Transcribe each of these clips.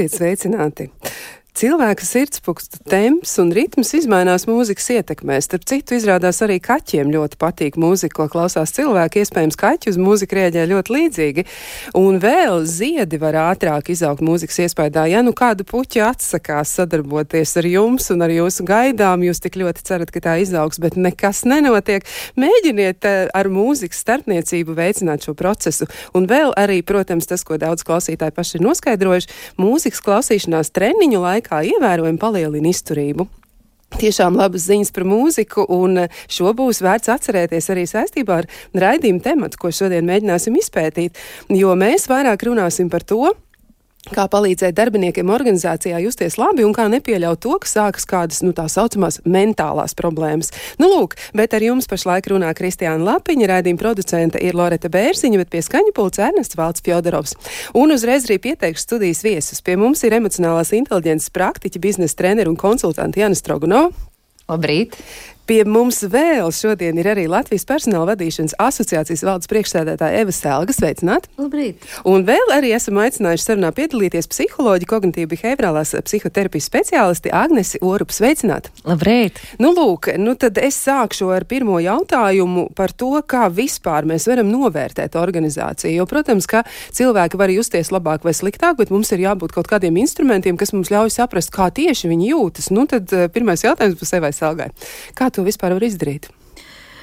Esiet sveicināti! Cilvēka sirdspūkstu temps un ritms izmainās mūzikas ietekmē. Starp citu, izrādās arī kaķiem ļoti patīk mūzika, ko klausās cilvēki. Iespējams, kaķi uz mūziku rēģē ļoti līdzīgi. Un vēl ziedi var ātrāk izaugt mūzikas iespējā. Ja nu kāda puķa atsakās sadarboties ar jums un ar jūsu gaidām, jūs tik ļoti cerat, ka tā izaugs, bet nekas nenotiek. Mēģiniet eh, ar mūzikas starpniecību veicināt šo procesu. Un vēl arī, protams, tas, ko daudz klausītāji paši ir noskaidrojuši, mūzikas klausīšanās treniņu laikā laikā ievērojami palielina izturību. Tiešām labas ziņas par mūziku, un šo būs vērts atcerēties arī saistībā ar raidījumu tematu, ko šodien mēģināsim izpētīt, jo mēs vairāk runāsim par to, kā palīdzēt darbiniekiem organizācijā justies labi un kā nepieļaut to, ka sākas kādas, nu, tā saucamās mentālās problēmas. Nu, lūk, bet ar jums pašlaik runā Kristiāna Lapiņa, rādījuma producente ir Loreta Bērziņa, bet pie skaņu pulca Ernests Valds Fjodorovs. Un uzreiz arī pieteikšu studijas viesus. Pie mums ir emocionālās inteliģences praktiķi, biznesa treneri un konsultanti Janis Strogunov. Labrīt! Pie mums vēl šodien ir arī Latvijas personāla vadīšanas asociācijas valdes priekšsēdētāja Eva Stelga. Sveicināt! Labrīt! Un vēl arī esam aicinājuši sarunā piedalīties psiholoģi, kognitīvi behaviorālās psihoterapijas speciālisti Agnesi Orup. Sveicināt! Labrīt! Nu, lūk, nu tad es sākšu ar pirmo jautājumu par to, kā vispār mēs varam novērtēt organizāciju. Jo, protams, ka cilvēki var justies labāk vai sliktāk, bet mums ir jābūt kaut kādiem instrumentiem, kas mums ļauj saprast, kā tieši viņi jūtas. Nu, tad eh, pirmais jautājums par sevi aizsāgai. Kā tu to vispār var izdarīt?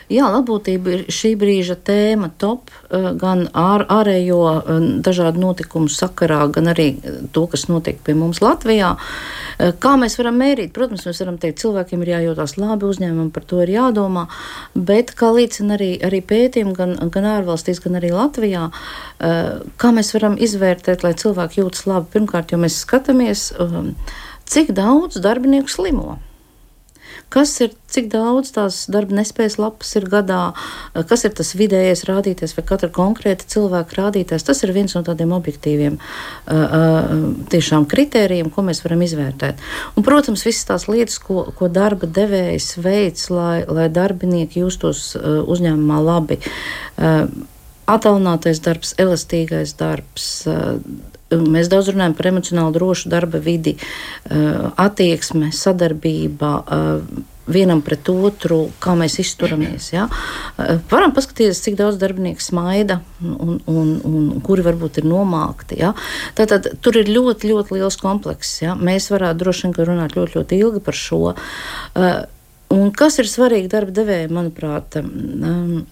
Jā, labbūtība ir šī brīža tēma top eh, gan ār, ārējo eh, dažādu notikumu sakarā, gan arī to, kas notiek pie mums Latvijā. Eh, kā mēs varam mērīt? Protams, mēs varam teikt, cilvēkiem ir jājūtās labi, uzņēmumam par to ir jādomā, bet kā liecina arī, arī pētījumi gan, gan ārvalstīs, gan arī Latvijā, kā mēs varam izvērtēt, lai cilvēki jūtas labi? Pirmkārt, jo mēs skatāmies, cik daudz darbinieku slimo. Kas ir, cik daudz tās darba nespējas lapas ir gadā, kas ir tas vidējais rādītājs vai katra konkrēta cilvēka rādītājs. Tas ir viens no tādiem objektīviem tiešām kritērijiem, ko mēs varam izvērtēt. Un, protams, visas tās lietas, ko, ko darba devējs veids, lai, lai darbinieki justos uzņēmumā labi Atalinātais darbs, elastīgais darbs. Eh, mēs daudz runājam par emocionāli drošu darba vidi, eh, attieksme, sadarbība eh, vienam pret otru, kā mēs izturamies. Ja? Varam paskatīties, cik daudz darbinieku smaida un, un, un kuri varbūt ir nomākti. Ja? Tātad tur ir ļoti, ļoti liels komplekss. Ja? Mēs varētu droši vien runāt ļoti, ļoti ilgi par šo. Un kas ir svarīgi darba devējiem, manuprāt? Um,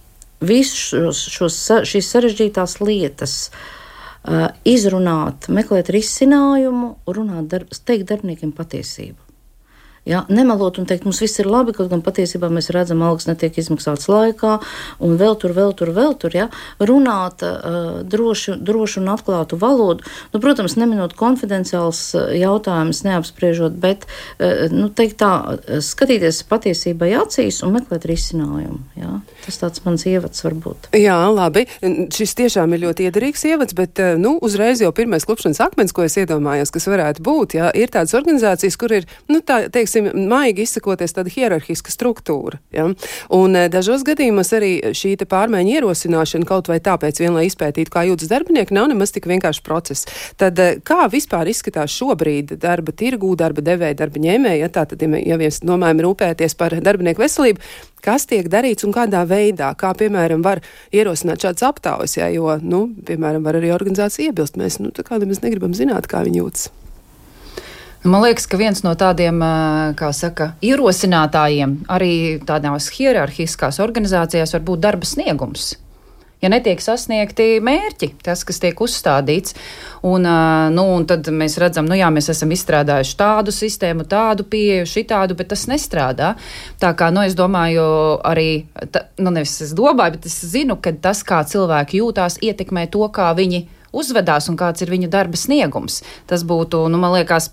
visus šos, šos, šīs sarežģītās lietas uh, izrunāt, meklēt risinājumu, runāt, darb, teikt darbiniekiem patiesību. Ja, nemelot un teikt, mums viss ir labi, kaut gan patiesībā mēs redzam, algas netiek izmaksātas laikā, un vēl tur, vēl tur, vēl tur. Ja, runāt uh, droši, droši un atklātu valodu, nu, protams, neminot konfidenciāls jautājumus, neapspriežot, bet uh, nu, teikt tā, skatīties patiesībai acīs un meklēt risinājumu. Ja. Tas tāds mans ievads var būt. Jā, labi. Šis tiešām ir ļoti iederīgs ievads, bet nu, uzreiz jau pirmais klupšanas akmens, ko es iedomājos, kas varētu būt, ja, ir tādas organizācijas, kur ir, nu, tā, teiks, teiksim, maigi izsakoties, tāda hierarhiska struktūra. Ja? Un e, dažos gadījumos arī šī pārmaiņa ierosināšana kaut vai tāpēc, vien, lai izpētītu, kā jūtas darbinieki, nav nemaz tik vienkāršs process. Tad e, kā vispār izskatās šobrīd darba tirgū, darba devēja, darba ņēmēja, ja tā tad, ja mēs domājam rūpēties par darbinieku veselību, kas tiek darīts un kādā veidā, kā, piemēram, var ierosināt šādas aptaujas, ja, jo, nu, piemēram, var arī organizācija iebilst. Mēs, nu, tā kā mēs negribam zināt, kā viņi jūtas. Man liekas, ka viens no tādiem, saka, ierosinātājiem arī tādās hierarhiskās organizācijās var būt darba sniegums. Ja netiek sasniegti mērķi, tas, kas tiek uzstādīts, un, nu, un tad mēs redzam, nu jā, mēs esam izstrādājuši tādu sistēmu, tādu pieeju, šitādu, bet tas nestrādā. Tā kā, nu, es domāju, arī, ta, nu, nevis es domāju, bet es zinu, ka tas, kā cilvēki jūtās, ietekmē to, kā viņi uzvedās un kāds ir viņa darba sniegums. Tas būtu, nu, man liekas,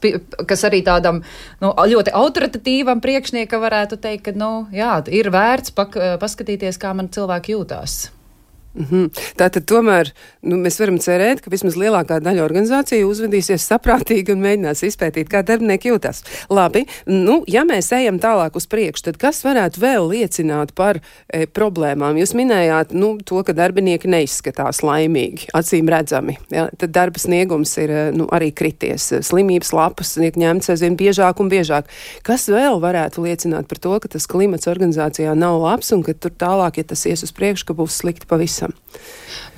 kas arī tādam nu, ļoti autoritatīvam priekšniekam varētu teikt, ka, nu, jā, ir vērts pak, paskatīties, kā man cilvēki jūtās. Mm -hmm. Tātad tomēr nu, mēs varam cerēt, ka vismaz lielākā daļa organizāciju uzvedīsies saprātīgi un mēģinās izpētīt, kā darbinieki jūtas. Labi, nu, ja mēs ejam tālāk uz priekšu, tad kas varētu vēl liecināt par e, problēmām? Jūs minējāt nu, to, ka darbinieki neizskatās laimīgi, acīm redzami. Ja? Tad darba sniegums ir e, nu, arī krities, slimības lapas tiek ņemts aizvien biežāk un biežāk. Kas vēl varētu liecināt par to, ka tas klimats organizācijā nav labs un ka tur tālāk, ja tas ies uz priekšu, ka būs slikti pavisam? Esam.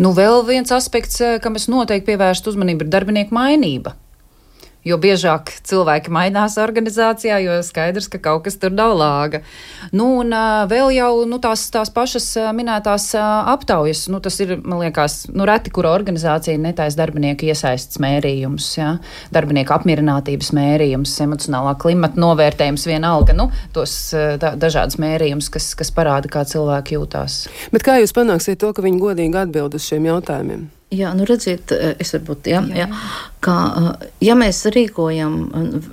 Nu, vēl viens aspekts, eh, kam es noteikti pievērstu uzmanību, ir darbinieku mainība. Jo biežāk cilvēki mainās organizācijā, jo skaidrs, ka kaut kas tur nav lāga. Nu, un vēl jau nu, tās, tās pašas minētās aptaujas, nu, tas ir, man liekas, nu, reti, kura organizācija netais darbinieku iesaists mērījums, ja? darbinieku apmierinātības mērījums, emocionālā klimata novērtējums vienalga, nu, tos tā, dažādas mērījumus, kas, kas parāda, kā cilvēki jūtās. Bet kā jūs panāksiet to, ka viņi godīgi atbild uz šiem jautājumiem? Jā, nu redziet, eh, es varbūt, jā, jā. Jā, kā, eh, ja mēs rīkojam,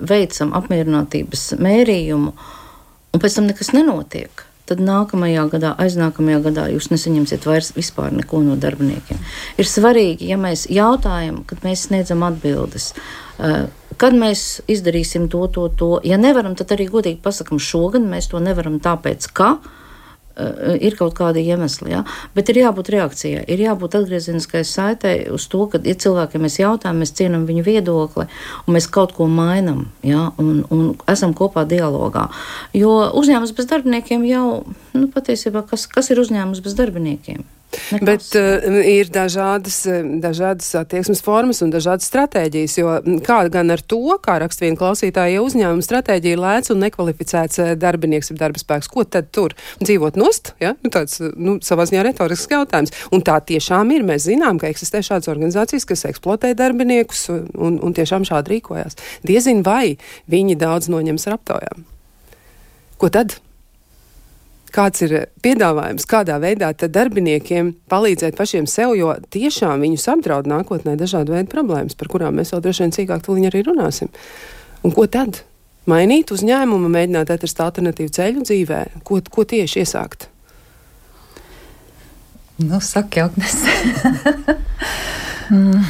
veicam apmierinātības mērījumu, un pēc tam nekas nenotiek, tad nākamajā gadā, aiznākamajā gadā jūs nesaņemsiet vairs vispār neko no darbiniekiem. Ir svarīgi, ja mēs jautājam, kad mēs sniedzam atbildes, eh, kad mēs izdarīsim to, to, to. Ja nevaram, tad arī godīgi pasakam, šogad mēs to nevaram tāpēc, ka Eh, ir kaut kādi iemesli, ja? bet ir jābūt reakcijai, ir jābūt atgriezeniskai saitei uz to, ka, ja cilvēkiem mēs jautājam, mēs cienām viņu viedokli un mēs kaut ko mainām ja? un, un esam kopā dialogā. Jo uzņēmums bez darbiniekiem jau, nu, patiesībā, kas, kas ir uzņēmums bez darbiniekiem? Nekas. Bet uh, ir dažādas, eh, dažādas attieksmes formas un dažādas stratēģijas, jo kā gan ar to, kā raksta viena klausītāja, ja uzņēmuma stratēģija ir lēts un nekvalificēts eh, darbinieks ir darba spēks, ko tad tur dzīvot nost? Ja? Nu, tāds, nu, savā ziņā retorisks jautājums. Un tā tiešām ir. Mēs zinām, ka eksistē šādas organizācijas, kas eksploatē darbiniekus un, un tiešām šādi rīkojās. Diezin vai viņi daudz noņems ar aptaujām. Ko tad? Kāds ir piedāvājums, kādā veidā darbiniekiem palīdzēt pašiem sev, jo tiešām viņus apdraud nākotnē dažādi veidi problēmas, par kurām mēs vēl droši vien cīkāk tuliņi arī runāsim. Un ko tad? Mainīt uzņēmumu, mēģināt atrast alternatīvu ceļu dzīvē, ko, ko tieši iesākt? Nu, saka, Agnes. mm,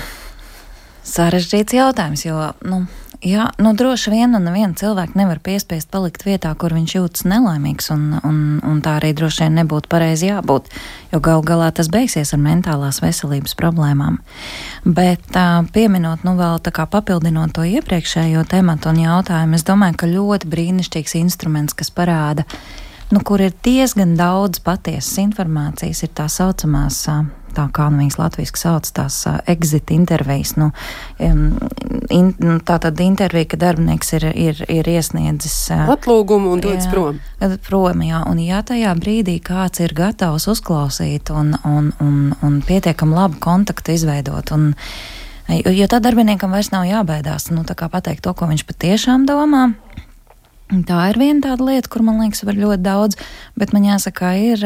sarežģīts jautājums, jo, nu, Jā, nu droši vien, un nevienu cilvēku nevar piespiest palikt vietā, kur viņš jūtas nelaimīgs, un, un, un tā arī droši vien nebūtu pareizi jābūt, jo gal galā tas beigsies ar mentālās veselības problēmām. Bet uh, pieminot, nu vēl tā kā papildinot to iepriekšējo tematu un jautājumu, es domāju, ka ļoti brīnišķīgs instruments, kas parāda, nu, kur ir diezgan daudz patiesas informācijas, ir tā saucamās. Tā kā nu, viņas latviešu sauc, tās uh, exit intervijas. Nu, in, nu, tā tad intervija, ka darbinieks ir, ir, ir iesniedzis uh, atlūgumu un dodas prom. Prom, jā, un ja tajā brīdī kāds ir gatavs uzklausīt un, un, un, un pietiekam labu kontaktu izveidot. Un, Jo, jo tā darbiniekam vairs nav jābaidās nu, pateikt to, ko viņš patiešām domā. Tā ir viena tāda lieta, kur man liekas, var ļoti daudz, bet man jāsaka, ir,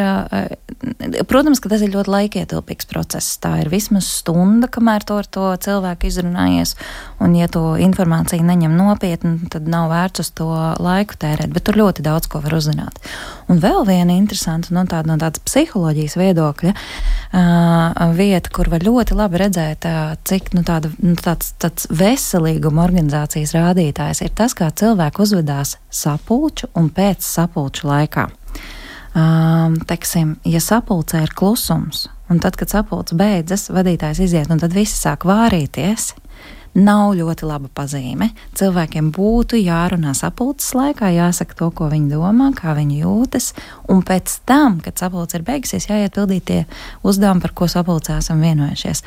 protams, ka tas ir ļoti laikietilpīgs process. Tā ir vismaz stunda, kamēr to ar to cilvēku izrunājies, un ja to informāciju neņem nopietni, tad nav vērts uz to laiku tērēt, bet tur ļoti daudz ko var uzzināt. Un vēl viena interesanta, nu, tāda, no tādas psiholoģijas viedokļa uh, vieta, kur var ļoti labi redzēt, uh, cik nu, tāda, nu, tāds, tāds veselīguma organizācijas rādītājs ir tas, kā cilvēki uzvedās sapulču un pēc sapulču laikā. Um, teksim, ja sapulcē ir klusums, un tad, kad sapulce beidzas, vadītājs iziet, un tad visi sāk vārīties, nav ļoti laba pazīme. Cilvēkiem būtu jārunā sapulces laikā, jāsaka to, ko viņi domā, kā viņi jūtas, un pēc tam, kad sapulce ir beigusies, jāiet pildīt tie uzdevumi, par ko sapulcē esam vienojušies.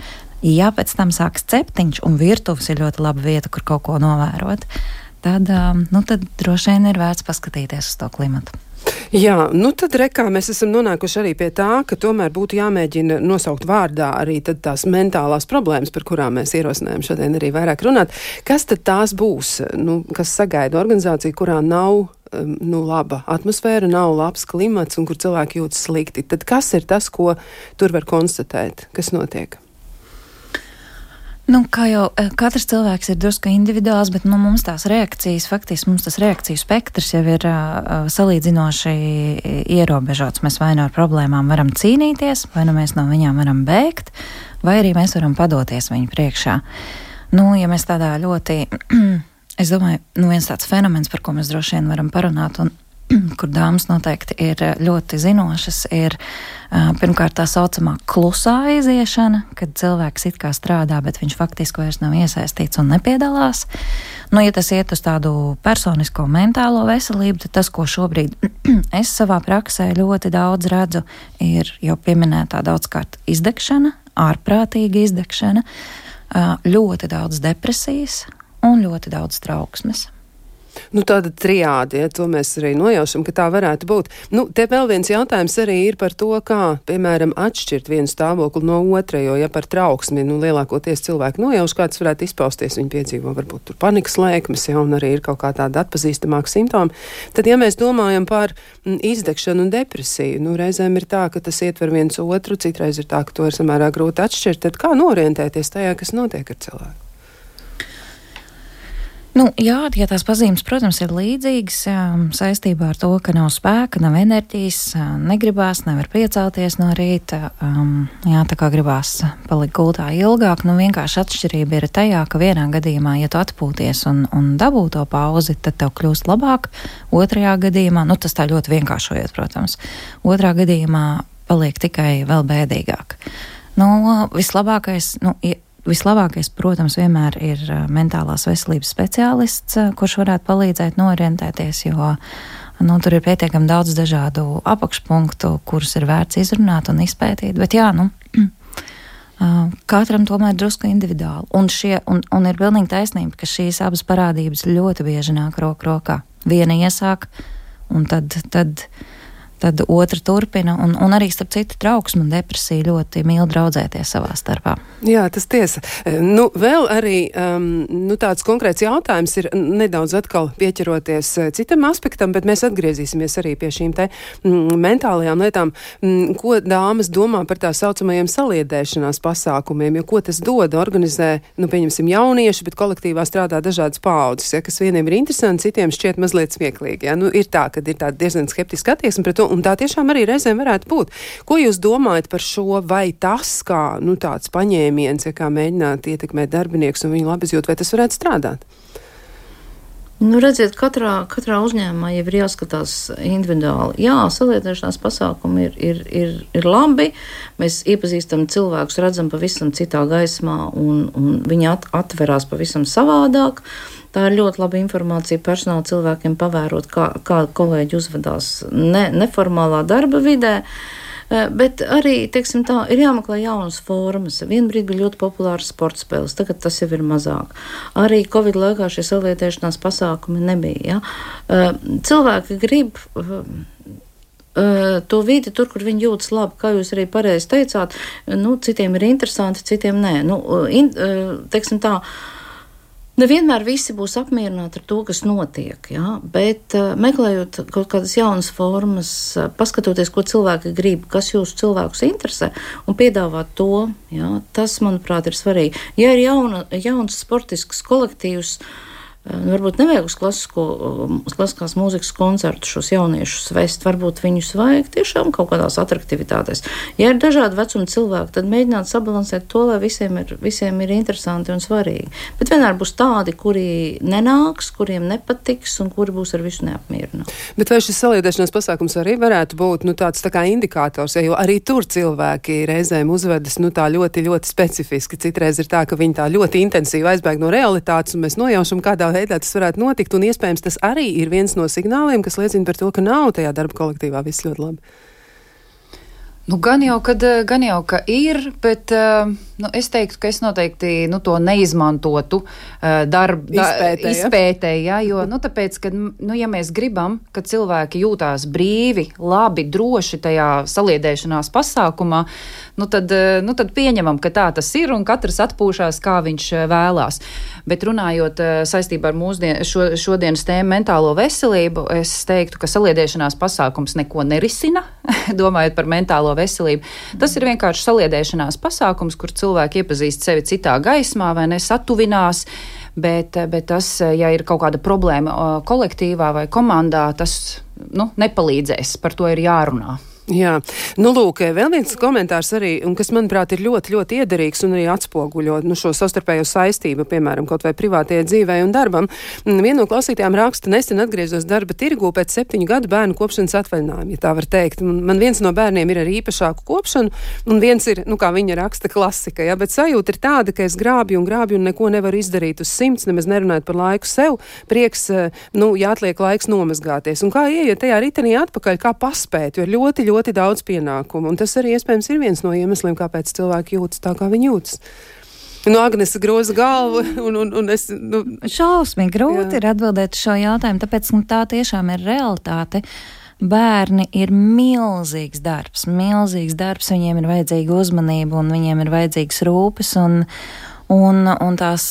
Ja pēc tam sāks ceptiņš, un virtuves ir ļoti laba vieta, kur kaut ko novērot, tad, um, nu, tad droši vien ir vērts paskatīties uz to klimatu. Jā, nu tad rekā mēs esam nonākuši arī pie tā, ka tomēr būtu jāmēģina nosaukt vārdā arī tās mentālās problēmas, par kurām mēs ierosinājām šodien arī vairāk runāt. Kas tad tās būs, nu, kas sagaida organizāciju, kurā nav um, nu, laba atmosfēra, nav labs klimats un kur cilvēki jūtas slikti? Tad kas ir tas, ko tur var konstatēt, kas notiek? Nu, kā jau eh, katrs cilvēks ir drusku individuāls, bet nu, mums tās reakcijas, faktiski mums tas reakciju spektrs jau ir uh, salīdzinoši ierobežots. Mēs vai nu ar problēmām varam cīnīties, vai nu mēs no viņām varam bēgt, vai arī mēs varam padoties viņu priekšā. Nu, ja mēs tādā ļoti, es domāju, nu, viens tāds fenomens, par ko mēs droši vien varam parunāt, un kur dāmas noteikti ir eh, ļoti zinošas, ir uh, pirmkārt tā saucamā klusā aiziešana, kad cilvēks it kā strādā, bet viņš faktiski vairs nav iesaistīts un nepiedalās. Nu, ja tas iet uz tādu personisko mentālo veselību, tad tas, ko šobrīd es savā praksē ļoti daudz redzu, ir jau pieminētā daudzkārt izdegšana, ārprātīga izdegšana, uh, ļoti daudz depresijas un ļoti daudz trauksmes. Nu, tāda triāde, ja to mēs arī nojaušam, ka tā varētu būt. Nu, te vēl viens jautājums arī ir par to, kā, piemēram, atšķirt vienu stāvokli no otra, jo, ja par trauksmi, nu, lielākoties cilvēki nojauš, kā tas varētu izpausties, viņi piedzīvo varbūt tur panikas lēkmes, ja, un arī ir kaut kā tāda atpazīstamāka simptoma, tad, ja mēs domājam par m, izdegšanu un depresiju, nu, reizēm ir tā, ka tas ietver viens otru, citreiz ir tā, ka to ir samērā grūti atšķirt, tad kā norientēties tajā, kas notiek ar cilvēku? Nu, jā, ja tās pazīmes, protams, ir līdzīgas um, saistībā ar to, ka nav spēka, nav enerģijas, uh, negribās, nevar piecelties no rīta. Um, jā, tā kā gribās palikt gultā ilgāk, nu vienkārši atšķirība ir tajā, ka vienā gadījumā, ja tu atpūties un, un dabū to pauzi, tad tev kļūst labāk. Otrajā gadījumā, nu tas tā ļoti vienkāršojot, protams, otrā gadījumā paliek tikai vēl bēdīgāk. Nu, vislabākais, nu, Vislabākais, protams, vienmēr ir mentālās veselības speciālists, kurš varētu palīdzēt norientēties, jo nu, tur ir pietiekami daudz dažādu apakšpunktu, kurus ir vērts izrunāt un izpētīt. Bet jā, nu, katram tomēr drusku individuāli. Un, šie, un, un ir pilnīgi taisnība, ka šīs abas parādības ļoti bieži nāk roku rokā. Viena iesāk, un tad. tad tad otra turpina. Un, un arī, starp citu, trauksme un depresija ļoti mīl draudzēties savā starpā. Jā, tas tiesa. E, nu, vēl arī um, nu, tāds konkrēts jautājums ir nedaudz atkal pieķeroties e, citam aspektam, bet mēs atgriezīsimies arī pie šīm te mm, mentālajām lietām. Mm, ko dāmas domā par tā saucamajiem saliedēšanās pasākumiem, jo ko tas dod organizē, nu, pieņemsim, jaunieši, bet kolektīvā strādā dažādas paudzes, ja, kas vieniem ir interesanti, citiem šķiet mazliet smieklīgi. Ja. Nu, ir tā, ka ir tāda diezgan skeptiska attieksme pret to un tā tiešām arī reizēm varētu būt. Ko jūs domājat par šo, vai tas kā nu, tāds paņēmiens, ja kā mēģināt ietekmēt darbinieks un viņu labizjūt, vai tas varētu strādāt? Nu, redziet, katrā, katrā uzņēmumā jau ir jāskatās individuāli. Jā, saliedēšanās pasākumi ir, ir, ir, ir labi. Mēs iepazīstam cilvēkus, redzam pavisam citā gaismā, un, un viņi at, atverās pavisam savādāk. Uh, Tā ir ļoti laba informācija personāla cilvēkiem pavērot, kā, kā kolēģi uzvedās ne, neformālā darba vidē. Eh, bet arī teiksim, tā, ir jāmeklē jaunas formas. Vienbrīd bija ļoti populārs sporta spēles, tagad tas jau ir mazāk. Arī Covid laikā šie salietēšanās pasākumi nebija. Ja? Eh, cilvēki grib eh, to vidi tur, kur viņi jūtas labi, kā jūs arī pareizi teicāt. Nu, citiem ir interesanti, citiem nē. Nu, in, teiksim tā, Nevienmēr visi būs apmierināti ar to, kas notiek, jā, bet uh, meklējot kaut kādas jaunas formas, uh, paskatoties, ko cilvēki grib, kas jūsu cilvēkus interesē, un piedāvāt to, jā, tas, manuprāt, ir svarīgi. Ja ir jauna, jauns sportisks kolektīvs, uh, varbūt nevajag uz, klasisko, uz klasiskās mūzikas koncertu šos jauniešus vest. Varbūt viņus vajag tiešām kaut kādās attraktivitātēs. Ja ir dažādi vecuma cilvēki, tad mēģināt sabalansēt to, lai visiem ir, visiem ir interesanti un svarīgi. Bet vienmēr būs tādi, kuri nenāks, kuriem nepatiks un kuri būs ar visu neapmierināti. Bet vai šis saliedēšanās pasākums arī varētu būt nu, tāds tā kā indikators, jo arī tur cilvēki reizēm uzvedas nu, tā ļoti, ļoti specifiski. Citreiz ir tā, ka viņi tā ļoti intensīvi aizbēg no realitātes, un mēs nojaušam, kādā kādā veidā tas varētu notikt, un iespējams tas arī ir viens no signāliem, kas liecina par to, ka nav tajā darba kolektīvā viss ļoti labi. Nu, gan jau, kad, gan jau, ka ir, bet uh, nu, es teiktu, ka es noteikti nu, to neizmantotu uh, darba izpētē, izpētē ja? jo, nu, tāpēc, ka, nu, ja mēs gribam, ka cilvēki jūtās brīvi, labi, droši tajā saliedēšanās pasākumā, nu tad, eh, nu tad pieņemam, ka tā tas ir un katrs atpūšās, kā viņš eh, vēlās. Bet runājot eh, saistībā ar mūsdien, šo, šodienas tēmu mentālo veselību, es teiktu, ka saliedēšanās pasākums neko nerisina, domājot par mentālo veselību. Tas ir vienkārši saliedēšanās pasākums, kur cilvēki iepazīst sevi citā gaismā vai nesatuvinās. Bet, bet tas, ja ir kaut kāda problēma kolektīvā vai komandā, tas nu, nepalīdzēs. Par to ir jārunā. Jā, nu lūk, vēl viens komentārs arī, un kas manuprāt ir ļoti, ļoti iederīgs un arī atspoguļo nu, šo savstarpējo saistību, piemēram, kaut vai privātajai dzīvē un darbam. Mm, viena no klausītājām raksta, nesen atgriezos darba tirgu pēc septiņu gadu bērnu kopšanas atvaļinājuma, ja tā var teikt. Man viens no bērniem ir ar īpašāku kopšanu, un viens ir, nu kā viņa raksta, klasika, ja, bet sajūta ir tāda, ka es grābju un grābju un neko nevaru izdarīt uz simts, nemaz nerunājot par laiku sev, prieks, eh, nu, jāatliek laiks nomazgāties. Un kā ieiet tajā ritenī atpakaļ, kā paspēt, jo ir ļoti, ļoti ļoti daudz pienākumu. Un tas arī iespējams ir viens no iemesliem, kāpēc cilvēki jūtas tā, kā viņi jūtas. Nu, Agnēs groza galvu, un, un, un es. Nu, Šausmīgi grūti jā. ir atbildēt šo jautājumu, tāpēc nu, tā tiešām ir realitāte. Bērni ir milzīgs darbs, milzīgs darbs, viņiem ir vajadzīga uzmanība un viņiem ir vajadzīgs rūpes. Un, Un, un tās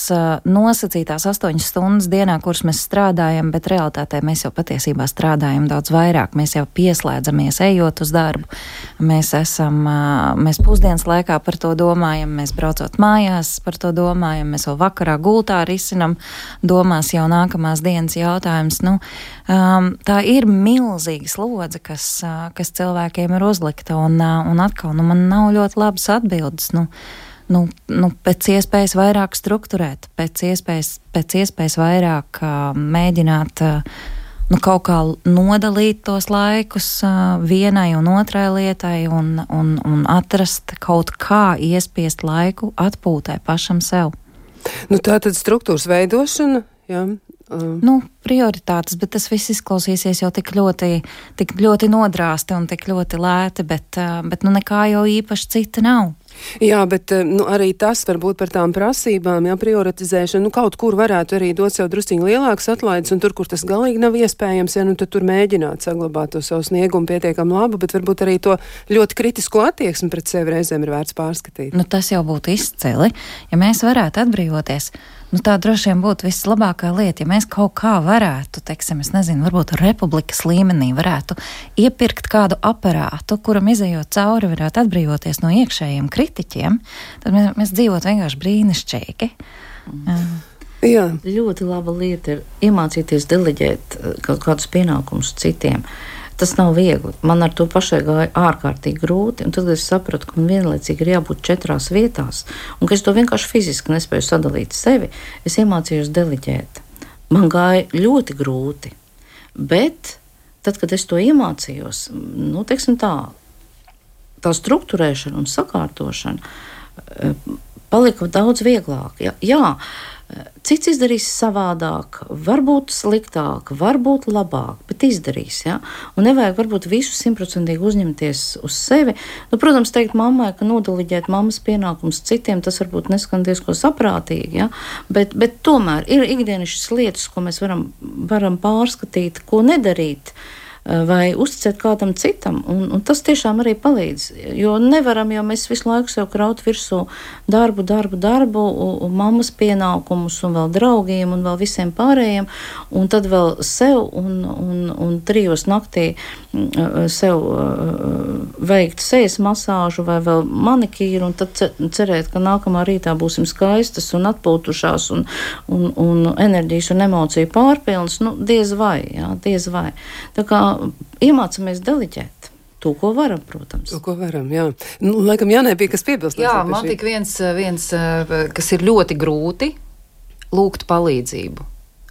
nosacītās astoņas stundas dienā, kuras mēs strādājam, bet realitātē mēs jau patiesībā strādājam daudz vairāk. Mēs jau pieslēdzamies, ejot uz darbu. Mēs esam, mēs pusdienas laikā par to domājam, mēs braucot mājās par to domājam, mēs vēl vakarā gultā risinam domās jau nākamās dienas jautājums. Nu, um, tā ir milzīga slodze, kas, kas cilvēkiem ir uzlikta, un, un atkal, nu, man nav ļoti labas atbildes. Nu, nu, nu, pēc iespējas vairāk strukturēt, pēc iespējas, pēc iespējas vairāk uh, mēģināt uh, nu, kaut kā nodalīt tos laikus uh, vienai un otrai lietai un, un, un atrast kaut kā iespiest laiku atpūtai pašam sev. Nu, tā tad struktūras veidošana. Jā. Um. Nu, prioritātes, bet tas viss izklausīsies jau tik ļoti, tik ļoti nodrāsti un tik ļoti lēti, bet, bet nu, nekā jau īpaši cita nav. Jā, bet eh, nu, arī tas varbūt par tām prasībām, jā, prioritizēšanu, nu, kaut kur varētu arī dot sev drusciņi lielākas atlaides, un tur, kur tas galīgi nav iespējams, ja nu tad tur mēģināt saglabāt to savu sniegumu pietiekam labu, bet varbūt arī to ļoti kritisko attieksmi pret sevi reizēm ir vērts pārskatīt. Nu, tas jau būtu izcili, ja mēs varētu atbrīvoties Nu, tā droši vien būtu vislabākā lieta, ja mēs kaut kā varētu, teiksim, es nezinu, varbūt republikas līmenī varētu iepirkt kādu aparātu, kuram izējot cauri varētu atbrīvoties no iekšējiem kritiķiem, tad mēs, mēs dzīvotu vienkārši brīnišķīgi. Mm. Jā. Ļoti laba lieta ir iemācīties deleģēt eh, kaut kādus pienākumus citiem. Uh, Tas nav viegli. Man ar to pašai gāja ārkārtīgi grūti. Tad es sapratu, ka man vienlaicīgi ir jābūt četrās vietās, un ka es to vienkārši fiziski nespēju sadalīt sevi. Es iemācījos deliģēt. Man gāja ļoti grūti. Bet tad, kad es to iemācījos, nu, tā, tā struktūrēšana un sakārtošana eh, palika daudz vieglāk. Jā, jā Cits izdarīs savādāk, varbūt sliktāk, varbūt labāk, bet izdarīs. Ja? Un nevajag varbūt visu simtprocentīgi uzņemties uz sevi. Nu, protams, teikt mammai, ka nodaliģēt mammas pienākumus citiem, tas varbūt neskan diezko saprātīgi, ja? bet, bet tomēr ir ikdienišķas lietas, ko mēs varam, varam pārskatīt, ko nedarīt. Uh, vai uzticēt kādam citam. Un, un tas tiešām arī palīdz. Jo nevaram jau mēs visu laiku sev kraut virsū darbu, darbu, darbu, un, un mammas pienākumus, un vēl draugiem, un vēl visiem pārējiem, un tad vēl sev un, un, un trijos naktī mm, eh, sev eh, veikt sejas masāžu vai vēl manikīru, un tad cerēt, ka nākamā rītā būsim skaistas un atpūtušās un, un, un enerģijas un emociju pārpilnas. Nu, diez vai, jā, diez vai. Tā kā iemācāmies deliģēt. To, ko varam, protams. To, ko varam, jā. Nu, laikam, Jānē bija kas piebilst. Jā, man tik viens, viens, kas ir ļoti grūti, lūgt palīdzību.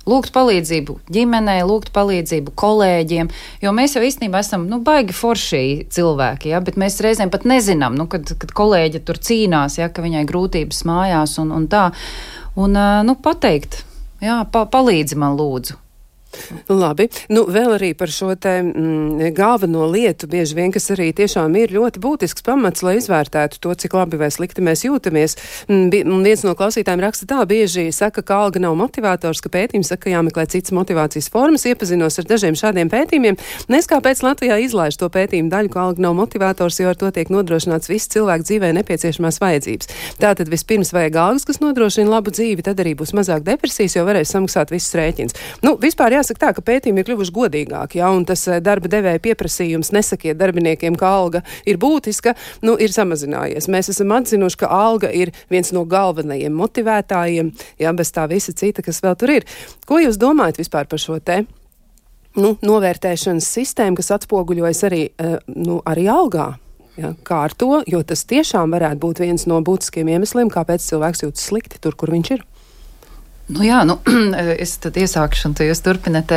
Lūgt palīdzību ģimenei, lūgt palīdzību kolēģiem, jo mēs jau īstenībā esam nu, baigi forši cilvēki, ja, bet mēs reizēm pat nezinām, nu, kad, kad kolēģi tur cīnās, ja, ka viņai grūtības mājās un, un tā. Un, nu, pateikt, jā, pa, palīdzi man lūdzu. Labi, nu vēl arī par šo te mm, galveno lietu, bieži vien, kas arī tiešām ir ļoti būtisks pamats, lai izvērtētu to, cik labi vai slikti mēs jūtamies. Mm, viens no klausītājiem raksta tā, bieži saka, ka alga nav motivators, ka pētījums saka, ka jāmeklē citas motivācijas formas, iepazinos ar dažiem šādiem pētījumiem. Nes kāpēc Latvijā izlaiž to pētījumu daļu, ka alga nav motivators, jo ar to tiek nodrošināts viss cilvēku dzīvē nepieciešamās vajadzības. Tātad vispirms vajag algas, kas nodrošina labu dzīvi, tad arī būs mazāk depresijas, jo varēs samaksāt visus rēķins. Nu, vispār, jā, jāsaka tā, ka pētījumi ir kļuvuši godīgāki, ja, un tas darba devēja pieprasījums nesakiet darbiniekiem, ka alga ir būtiska, nu, ir samazinājies. Mēs esam atzinuši, ka alga ir viens no galvenajiem motivētājiem, ja bez tā visa cita, kas vēl tur ir. Ko jūs domājat vispār par šo te? Nu, novērtēšanas sistēmu, kas atspoguļojas arī, nu, arī algā. Ja, kā ar to, jo tas tiešām varētu būt viens no būtiskiem iemesliem, kāpēc cilvēks jūtas slikti tur, kur viņš ir. Nu jā, nu, es tad iesākšu, un jūs turpināt.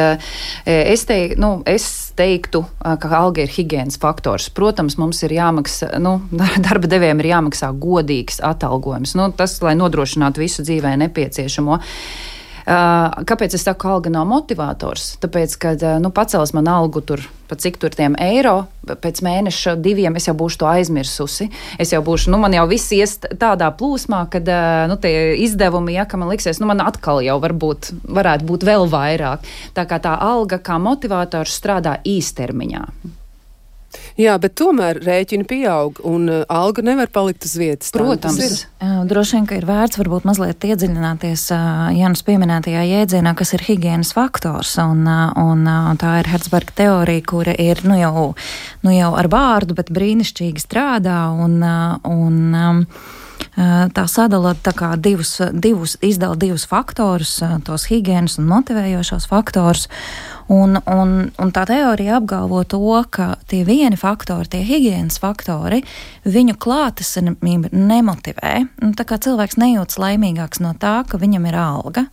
Es, te, nu, es teiktu, ka alga ir higiēnas faktors. Protams, mums ir jāmaksā, nu, darba devējiem ir jāmaksā godīgs atalgojums. Nu, tas, lai nodrošinātu visu dzīvē nepieciešamo. Kāpēc es saku, ka alga nav motivators? Tāpēc, kad nu, pacels man algu tur, pa cik tur tiem eiro, pēc mēneša diviem es jau būšu to aizmirsusi. Es jau būšu, nu, man jau viss ies tādā plūsmā, kad nu, tie izdevumi, ja, ka man liksies, nu, man atkal jau varbūt varētu būt vēl vairāk. Tā kā tā alga kā motivators strādā īstermiņā. Jā, bet tomēr rēķini pieaug un uh, alga nevar palikt uz vietas. Protams. Uh, droši vien, ka ir vērts varbūt mazliet iedziļināties uh, Jānis pieminētajā jēdzienā, kas ir higienas faktors. Un, uh, un uh, tā ir Herzberga teorija, kura ir nu jau, nu jau ar vārdu, bet brīnišķīgi strādā. Un, uh, un, um, tā sadala tā kā divus, divus, izdala divus faktorus, tos higiēnas un motivējošos faktorus. Un, un, un tā teorija apgalvo to, ka tie vieni faktori, tie higiēnas faktori, viņu klātesamība nemotivē. Un tā kā cilvēks nejūtas laimīgāks no tā, ka viņam ir alga.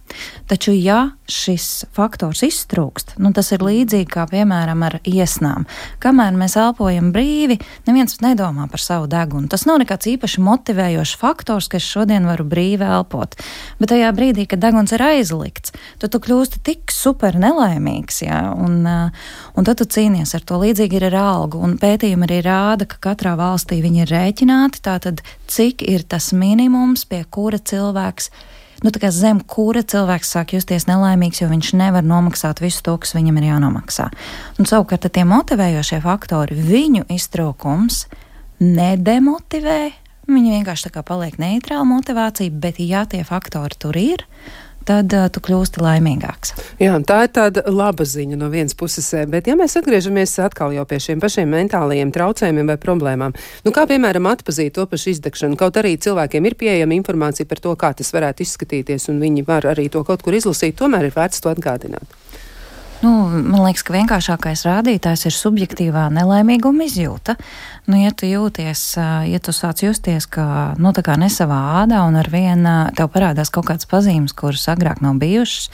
Taču, ja šis faktors iztrūkst, nu, tas ir līdzīgi kā piemēram ar iesnām. Kamēr mēs elpojam brīvi, neviens nedomā par savu degunu. Tas nav nekāds īpaši motivējošs faktors, ka es šodien varu brīvi elpot. Bet tajā brīdī, kad deguns ir aizlikts, tad tu kļūsti tik super nelaimīgs ja? un, uh, un tad tu cīnies ar to. Līdzīgi ir ar algu, un pētījumi arī rāda, ka katrā valstī viņi ir rēķināti, tātad cik ir tas minimums, pie kura cilvēks nu, zem kura cilvēks sāk justies nelaimīgs, jo viņš nevar nomaksāt visu to, kas viņam ir jānomaksā. Un savukārt tie motivējošie faktori, viņu iztrūkums nedemotivē, viņi vienkārši tā kā paliek neitrāla motivācija, bet ja tie faktori tur ir, tad uh, tu kļūsti laimīgāks. Jā, tā ir tāda laba ziņa no vienas puses, eh, bet ja mēs atgriežamies atkal jau pie šiem pašiem mentālajiem traucējumiem vai problēmām, nu kā piemēram atpazīt to pašu izdegšanu, kaut arī cilvēkiem ir pieejama informācija par to, kā tas varētu izskatīties, un viņi var arī to kaut kur izlasīt, tomēr ir vērts to atgādināt. Nu, man liekas, ka vienkāršākais rādītājs ir subjektīvā nelaimīguma izjūta. Nu, ja tu jūties, ja tu sāc justies, ka nu, nesavā ādā un ar vienu tev parādās kaut kādas pazīmes, kuras agrāk nav bijušas,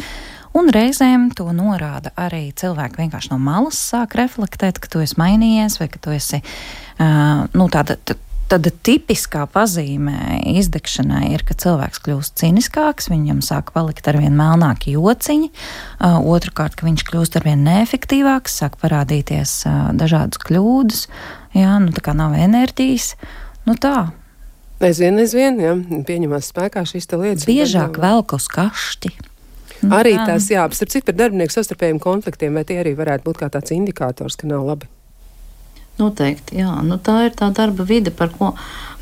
Un reizēm to norāda arī cilvēki vienkārši no malas sāk reflektēt, ka tu esi mainījies vai ka tu esi uh, nu, tāda Tad tipiskā pazīme izdegšanai ir, ka cilvēks kļūst ciniskāks, viņam sāk palikt ar vien melnāki jociņi, uh, otrkārt, ka viņš kļūst ar vien neefektīvāks, sāk parādīties uh, dažādas kļūdas, jā, nu tā kā nav enerģijas, nu tā. Aizvien, aizvien, jā, pieņemās spēkā šīs lietas. Biežāk velk uz kašķi. Nu, arī tā. tās, jā, starp citu par darbinieku sastarpējiem konfliktiem, vai tie arī varētu būt kā tāds indikators, ka nav labi? Noteikti, jā. Nu, tā ir tā darba vide, par ko,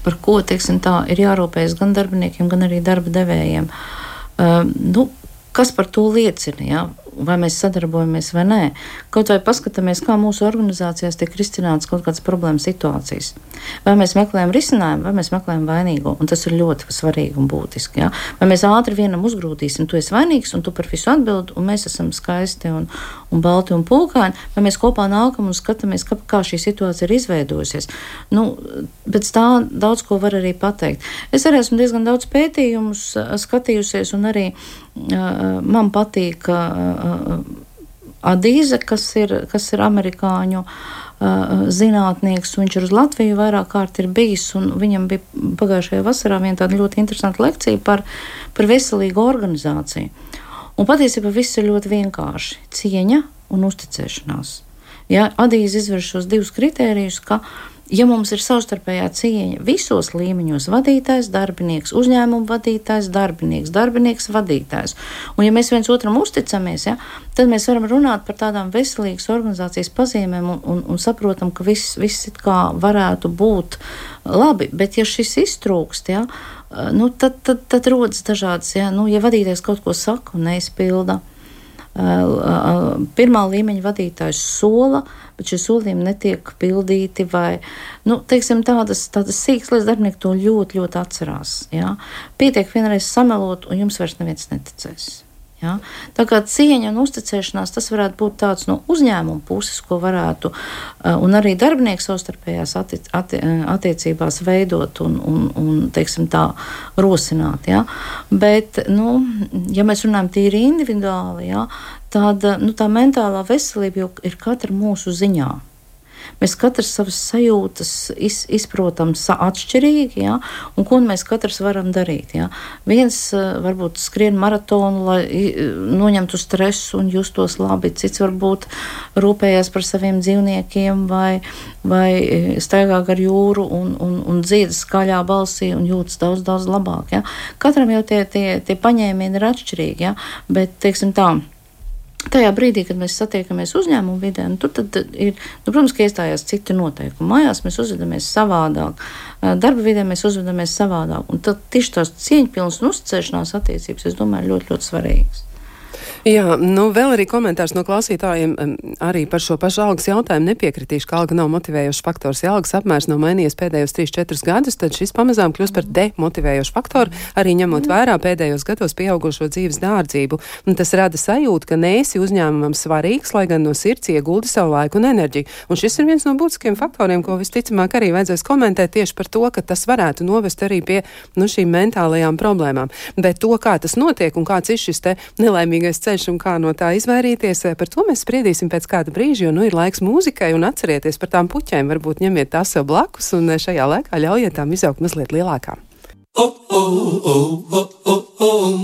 par ko teiksim, tā, ir jārūpējas gan darbiniekiem, gan arī darba devējiem. Uh, nu, kas par to liecina? Jā? Vai mēs sadarbojamies vai nē. Kaut vai paskatāmies, kā mūsu organizācijās tiek risināts kaut kādas problēmas situācijas. Vai mēs meklējam risinājumu, vai mēs meklējam vainīgo. Un tas ir ļoti svarīgi un būtiski. Ja? Vai mēs ātri vienam uzgrūtīsim, tu esi vainīgs un tu par visu atbildi, un mēs esam skaisti un, un balti un pulkaini, vai mēs kopā nākam un skatāmies, kā, kā šī situācija ir izveidojusies. Nu, pēc tā daudz ko var arī pateikt. Es arī esmu diezgan daudz pētījumus skatījusies, un arī man patīk. Uh, Adīze, kas ir, kas ir amerikāņu uh, zinātnieks, viņš ir uz Latviju vairāk kārt ir bijis, un viņam bija pagājušajā vasarā viena tāda ļoti interesanta lekcija par, par veselīgu organizāciju. Un patiesībā viss ir ļoti vienkārši - cieņa un uzticēšanās. Ja, Adīze izver šos divus kritērijus, ka uh, Ja mums ir savstarpējā cieņa visos līmeņos, vadītājs, darbinieks, uzņēmuma vadītājs, darbinieks, darbinieks, vadītājs, un ja mēs viens otram uzticamies, ja, tad mēs varam runāt par tādām veselīgas organizācijas pazīmēm un, un, un saprotam, ka viss, viss it kā varētu būt labi, bet ja šis iztrūkst, ja, nu, tad, tad, tad rodas dažādas, ja, nu, ja vadītājs kaut ko saka un neizpilda pirmā līmeņa vadītājs sola, bet šie solījumi netiek pildīti, vai nu, teiksim, tādas, tādas sīkas lietas darbinieki to ļoti, ļoti atcerās. Ja? Pietiek vienreiz samelot, un jums vairs neviens neticēs. Ja? Tā kā cieņa un uzticēšanās tas varētu būt tāds no uzņēmuma puses, ko varētu un arī darbinieki savstarpējās atti, atti, attiecībās veidot un, un, un teiksim, tā rosināt. Ja? Bet, nu, ja mēs runājam tīri individuāli, ja, tad nu, tā mentālā veselība jau ir katra mūsu ziņā. Mēs katrs savas sajūtas iz, izprotam atšķirīgi, ja? un ko mēs katrs varam darīt. Ja? Viens uh, varbūt skrien maratonu, lai noņemtu stresu un justos labi, cits varbūt rūpējās par saviem dzīvniekiem vai, vai e, staigā gar jūru un, un, un dzied skaļā balsī un jūtas daudz, daudz labāk. Ja? Katram jau tie, tie, tie paņēmieni ir atšķirīgi, ja? bet, teiksim tā, Tajā brīdī, kad mēs satiekamies uzņēmumu vidē, nu, tur ir, nu, protams, ka iestājās citi noteikumi. Mājās mēs uzvedamies savādāk, darba vidē mēs uzvedamies savādāk. Un tad tieši tās cieņpilnas un uzticēšanās attiecības, es domāju, ļoti, ļoti svarīgas. Jā, nu vēl arī komentārs no klausītājiem arī par šo pašu algas jautājumu nepiekritīšu, ka alga nav motivējošs faktors. Ja algas apmērs nav mainījies pēdējos 3-4 gadus, tad šis pamazām kļūst par demotivējošu faktoru, arī ņemot vērā pēdējos gados pieaugušo dzīves dārdzību. Un tas rada sajūtu, ka nēsi uzņēmumam svarīgs, lai gan no sirds ieguldi savu laiku un enerģiju. Un šis ir viens no būtiskiem faktoriem, ko visticamāk arī vajadzēs komentēt tieši par to, ka tas varētu novest arī pie nu, šīm mentālajām problēmām. Bet to, kā tas notiek un kāds ir šis nelaimīgais ceļš, ceļš un kā no tā izvairīties. Par to mēs spriedīsim pēc kāda brīža, jo nu ir laiks mūzikai un atcerieties par tām puķēm. Varbūt ņemiet tās sev blakus un šajā laikā ļaujiet tām izaugt mazliet lielākām.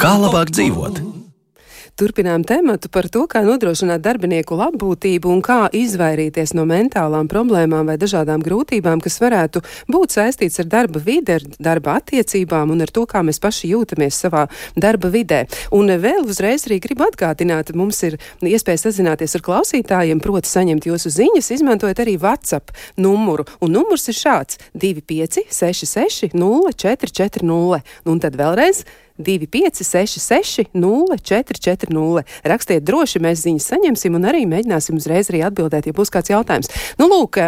Kā labāk dzīvot? Turpinām tematu par to, kā nodrošināt darbinieku labbūtību un kā izvairīties no mentālām problēmām vai dažādām grūtībām, kas varētu būt saistīts ar darba vidi, ar darba attiecībām un ar to, kā mēs paši jūtamies savā darba vidē. Un vēl uzreiz arī gribu atgādināt, mums ir iespēja sazināties ar klausītājiem, proti saņemt jūsu ziņas, izmantojot arī WhatsApp numuru. Un numurs ir šāds - 2566 0440. Un tad vēlreiz 2566, 0440. Rakstiet droši, mēs ziņas saņemsim un arī mēģināsim uzreiz arī atbildēt, ja būs kāds jautājums. Nu, lūk,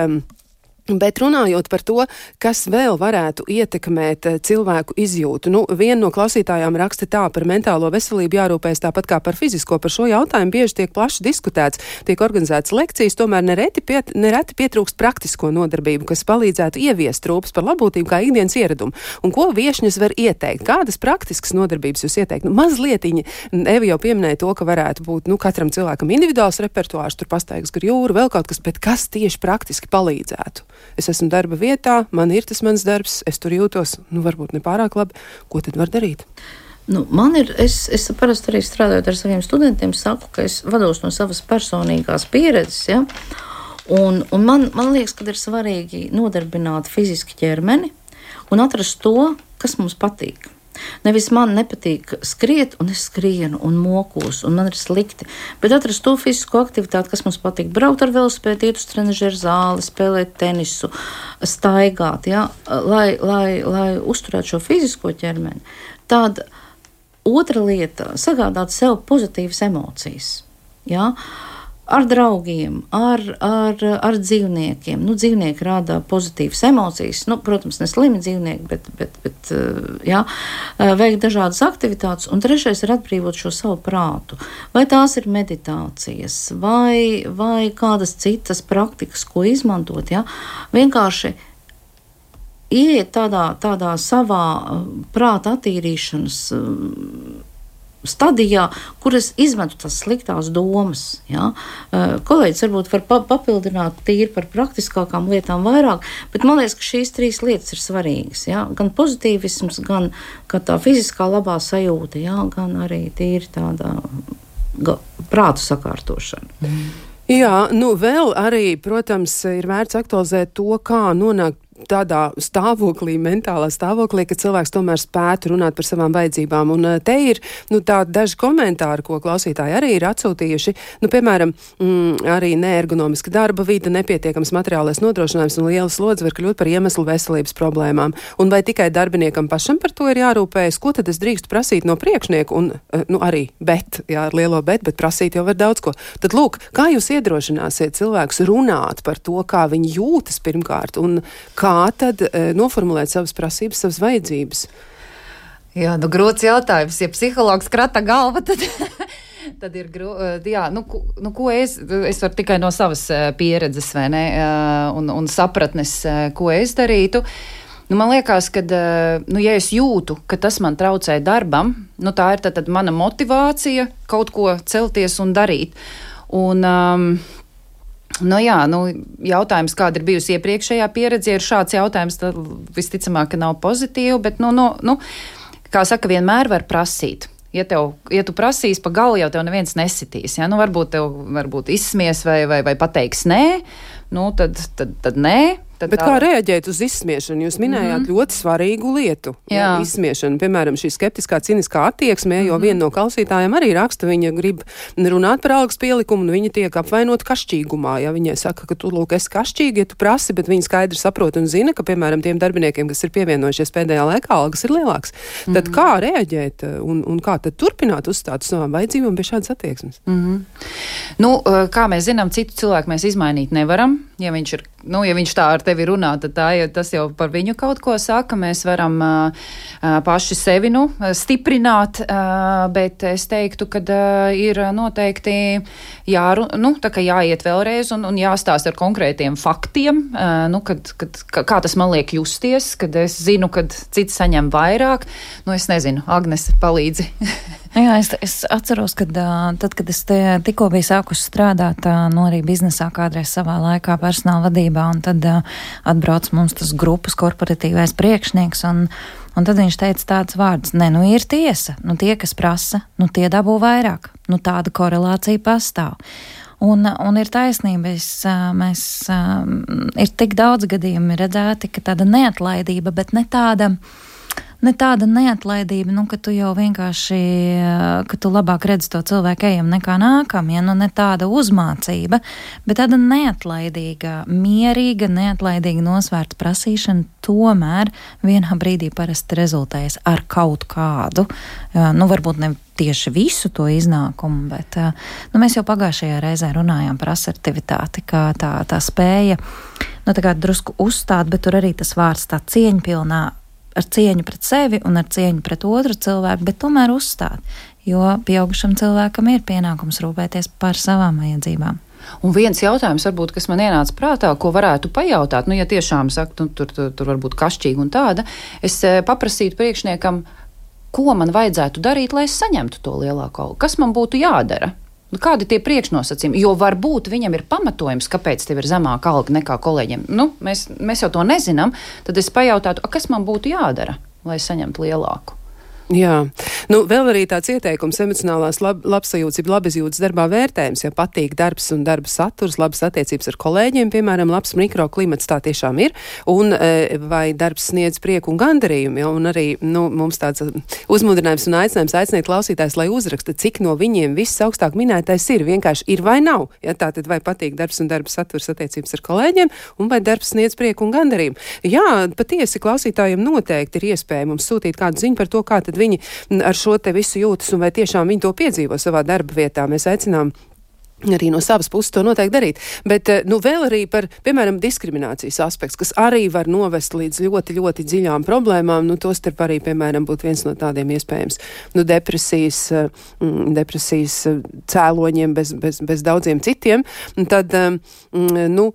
Bet runājot par to, kas vēl varētu ietekmēt eh, cilvēku izjūtu, nu, viena no klausītājām raksta tā par mentālo veselību jārūpējas tāpat kā par fizisko. Par šo jautājumu bieži tiek plaši diskutēts, tiek organizētas lekcijas, tomēr nereti, piet, nereti pietrūkst praktisko nodarbību, kas palīdzētu ieviest rūpes par labklājību kā ikdienas ieradumu. Un ko viešņas var ieteikt? Kādas praktiskas nodarbības jūs ieteikt? Nu, mazlietiņi, Evi jau pieminēja to, ka varētu būt nu, katram cilvēkam individuāls repertuārs, tur pastaigas gar jūru, vēl kaut kas, bet kas tieši praktiski palīdzētu? Es esmu darba vietā, man ir tas mans darbs, es tur jūtos, nu, varbūt ne pārāk labi. Ko tad var darīt? Nu, man ir, es, es parasti arī strādājot ar saviem studentiem, saku, ka es vados no savas personīgās pieredzes. Ja? Un, un man, man liekas, ka ir svarīgi nodarbināt fiziski ķermeni un atrast to, kas mums patīk. Nevis man nepatīk skriet, un es skrienu un mokos, un man ir slikti, bet atrast to fizisko aktivitāti, kas mums patīk. Braukt ar velospēdu, iet uz trenižera zāli, spēlēt tenisu, staigāt, ja, lai, lai, lai uzturētu šo fizisko ķermeni. Tad otra lieta - sagādāt sev pozitīvas emocijas. Ja? Uh, ar draugiem, ar, ar, ar dzīvniekiem. Nu, dzīvnieki rada pozitīvas emocijas. Nu, protams, ne slimi dzīvnieki, bet, bet, bet jā, veikt dažādas aktivitātes. Un trešais ir atbrīvot šo savu prātu. Vai tās ir meditācijas, vai, vai kādas citas praktikas, ko izmantot. Jā. Vienkārši ieiet tādā, tādā savā prāta attīrīšanas stadijā, kur es izmetu tās sliktās domas. Ja? Eh, kolēģis varbūt var pa papildināt tīri par praktiskākām lietām vairāk, bet man liekas, ka šīs trīs lietas ir svarīgas. Ja? Gan pozitīvisms, gan tā fiziskā labā sajūta, ja? gan arī tīri tāda prātu sakārtošana. Mm. Jā, nu vēl arī, protams, ir vērts aktualizēt to, kā nonākt tādā stāvoklī, mentālā stāvoklī, ka cilvēks tomēr spētu runāt par savām vajadzībām. Un te ir nu, daži komentāri, ko klausītāji arī ir atsūtījuši. Nu, piemēram, mm, arī neergonomiska darba vide, nepietiekams materiālais nodrošinājums un liela slodze var kļūt par iemeslu veselības problēmām. Un vai tikai darbiniekam pašam par to ir jārūpējas, ko tad es drīkstu prasīt no priekšnieka? Un, nu, arī bet, jā, ar lielo bet, bet prasīt jau var daudz ko. Tad, lūk, kā jūs iedrošināsiet cilvēkus runāt par to, kā viņi jūtas pirmkārt un kā tad e, noformulēt savas prasības, savas vajadzības? Jā, nu, grūts jautājums. Ja psihologs krata galva, tad, tad ir grūti. Jā, nu, nu, ko es, es varu tikai no savas pieredzes ne, un, un sapratnes, ko es darītu. Nu, man liekas, ka, nu, ja es jūtu, ka tas man traucē darbam, nu, tā ir tad, tad mana motivācija kaut ko celties un darīt. Un, um, Nu, jā, nu, jautājums, kāda ir bijusi iepriekšējā pieredze, ir šāds jautājums. Tad visticamāk, ka nav pozitīvi, bet, nu, nu, nu, kā saka, vienmēr var prasīt. Ja, tev, ja tu prasīsi pa galu, jau tev neviens nesitīs. Ja? Nu, varbūt tev varbūt izsmies vai, vai, vai pateiks nē, nu, tad, tad, tad nē. Tad Bet tā... kā reaģēt uz izsmiešanu? Jūs minējāt mm -hmm. ļoti svarīgu lietu. Jā. Izsmiešana, piemēram, šī skeptiskā, ciniskā attieksme, mm -hmm. jo mhm. viena no klausītājiem arī raksta, viņa grib runāt par algas pielikumu, un viņa tiek apvainot kašķīgumā. Ja viņai saka, ka tu lūk, esi kašķīgi, ja tu prasi, bet viņa skaidri saprot un zina, ka, piemēram, tiem darbiniekiem, kas ir pievienojušies pēdējā laikā, algas ir lielākas. Mm -hmm. Tad kā reaģēt un, un kā tad turpināt uzstāt uz savām vajadzībām pie šādas attieksmes? Mm -hmm. nu, kā mēs zinām, citu cilvēku mēs izmainīt nevaram. Ja viņš ir nu, ja viņš tā ar tevi runā, tad tā, ja tas jau par viņu kaut ko saka. Mēs varam uh, paši sevi nu, stiprināt, uh, bet es teiktu, ka uh, ir noteikti jāru, nu, jāiet vēlreiz un, un jāstāsta ar konkrētiem faktiem, uh, nu, kad, kad, kā tas man liek justies, kad es zinu, ka cits saņem vairāk. Nu, es nezinu, Agnes, palīdzi. Jā, es, es atceros, ka tad, kad es tikko biju sākusi strādāt, no arī biznesā kādreiz savā laikā personāla vadībā, un tad atbrauc mums tas grupas korporatīvais priekšnieks, un, un tad viņš teica tāds vārds, ne, nu ir tiesa, nu tie, kas prasa, nu tie dabū vairāk, nu tāda korelācija pastāv. Un, un ir taisnība, es, mēs, ir tik daudz gadījumi redzēti, ka tāda neatlaidība, bet ne tāda, uh, ne tāda neatlaidība, nu, ka tu jau vienkārši, ka tu labāk redz to cilvēku ejam nekā nākam, ja? Nu ne tāda uzmācība, bet tāda neatlaidīga, mierīga, neatlaidīga nosvērta prasīšana tomēr vienā brīdī parasti rezultējas ar kaut kādu, nu, varbūt ne tieši visu to iznākumu, bet nu, mēs jau pagājušajā reizē runājām par asertivitāti, kā tā, tā spēja nu, tā drusku uzstāt, bet tur arī tas vārds tā cieņpilnā ar cieņu pret sevi un ar cieņu pret otru cilvēku, bet tomēr uzstāt, jo pieaugušam cilvēkam ir pienākums rūpēties par savām vajadzībām. Un viens jautājums, varbūt, kas man ienāca prātā, ko varētu pajautāt, nu, ja tiešām saka, nu, tur, tur, tur var būt kašķīgi un tāda, es eh, paprasītu priekšniekam, ko man vajadzētu darīt, lai es saņemtu to lielāko algu, kas man būtu jādara. Nu, kādi ir tie priekšnosacījumi? Jo varbūt viņam ir pamatojums, kāpēc tev ir zemāka alga nekā kolēģiem. Nu, mēs, mēs jau to nezinām. Tad es pajautātu, kas man būtu jādara, lai saņemtu lielāku. Jā, nu, vēl arī tāds ieteikums emocionālās lab, labsajūtas, labizjūtas darbā vērtējums, ja patīk darbs un darba saturs, labas attiecības ar kolēģiem, piemēram, labs mikroklimats tā tiešām ir, un e, vai darbs sniedz prieku un gandarījumu, ja, un arī, nu, mums tāds uzmudrinājums un aicinājums aicināt klausītājs, lai uzraksta, cik no viņiem viss augstāk minētais ir, vienkārši ir vai nav, ja tā tad vai patīk darbs un darba saturs attiecības ar kolēģiem, un vai darbs sniedz prieku un gandarījumu. Jā, patiesi klausītājiem noteikti ir iespēja mums sūtīt kādu ziņu par to, kā tad viņi ar šo te visu jūtas un vai tiešām viņi to piedzīvo savā darba vietā. Mēs aicinām arī no savas puses to noteikti darīt. Bet, eh, nu, vēl arī par, piemēram, diskriminācijas aspekts, kas arī var novest līdz ļoti, ļoti dziļām problēmām. Nu, tostarp arī, piemēram, būtu viens no tādiem iespējams, nu, depresijas, eh, mm, depresijas eh, cēloņiem bez, bez, bez daudziem citiem. Tad, mm, nu,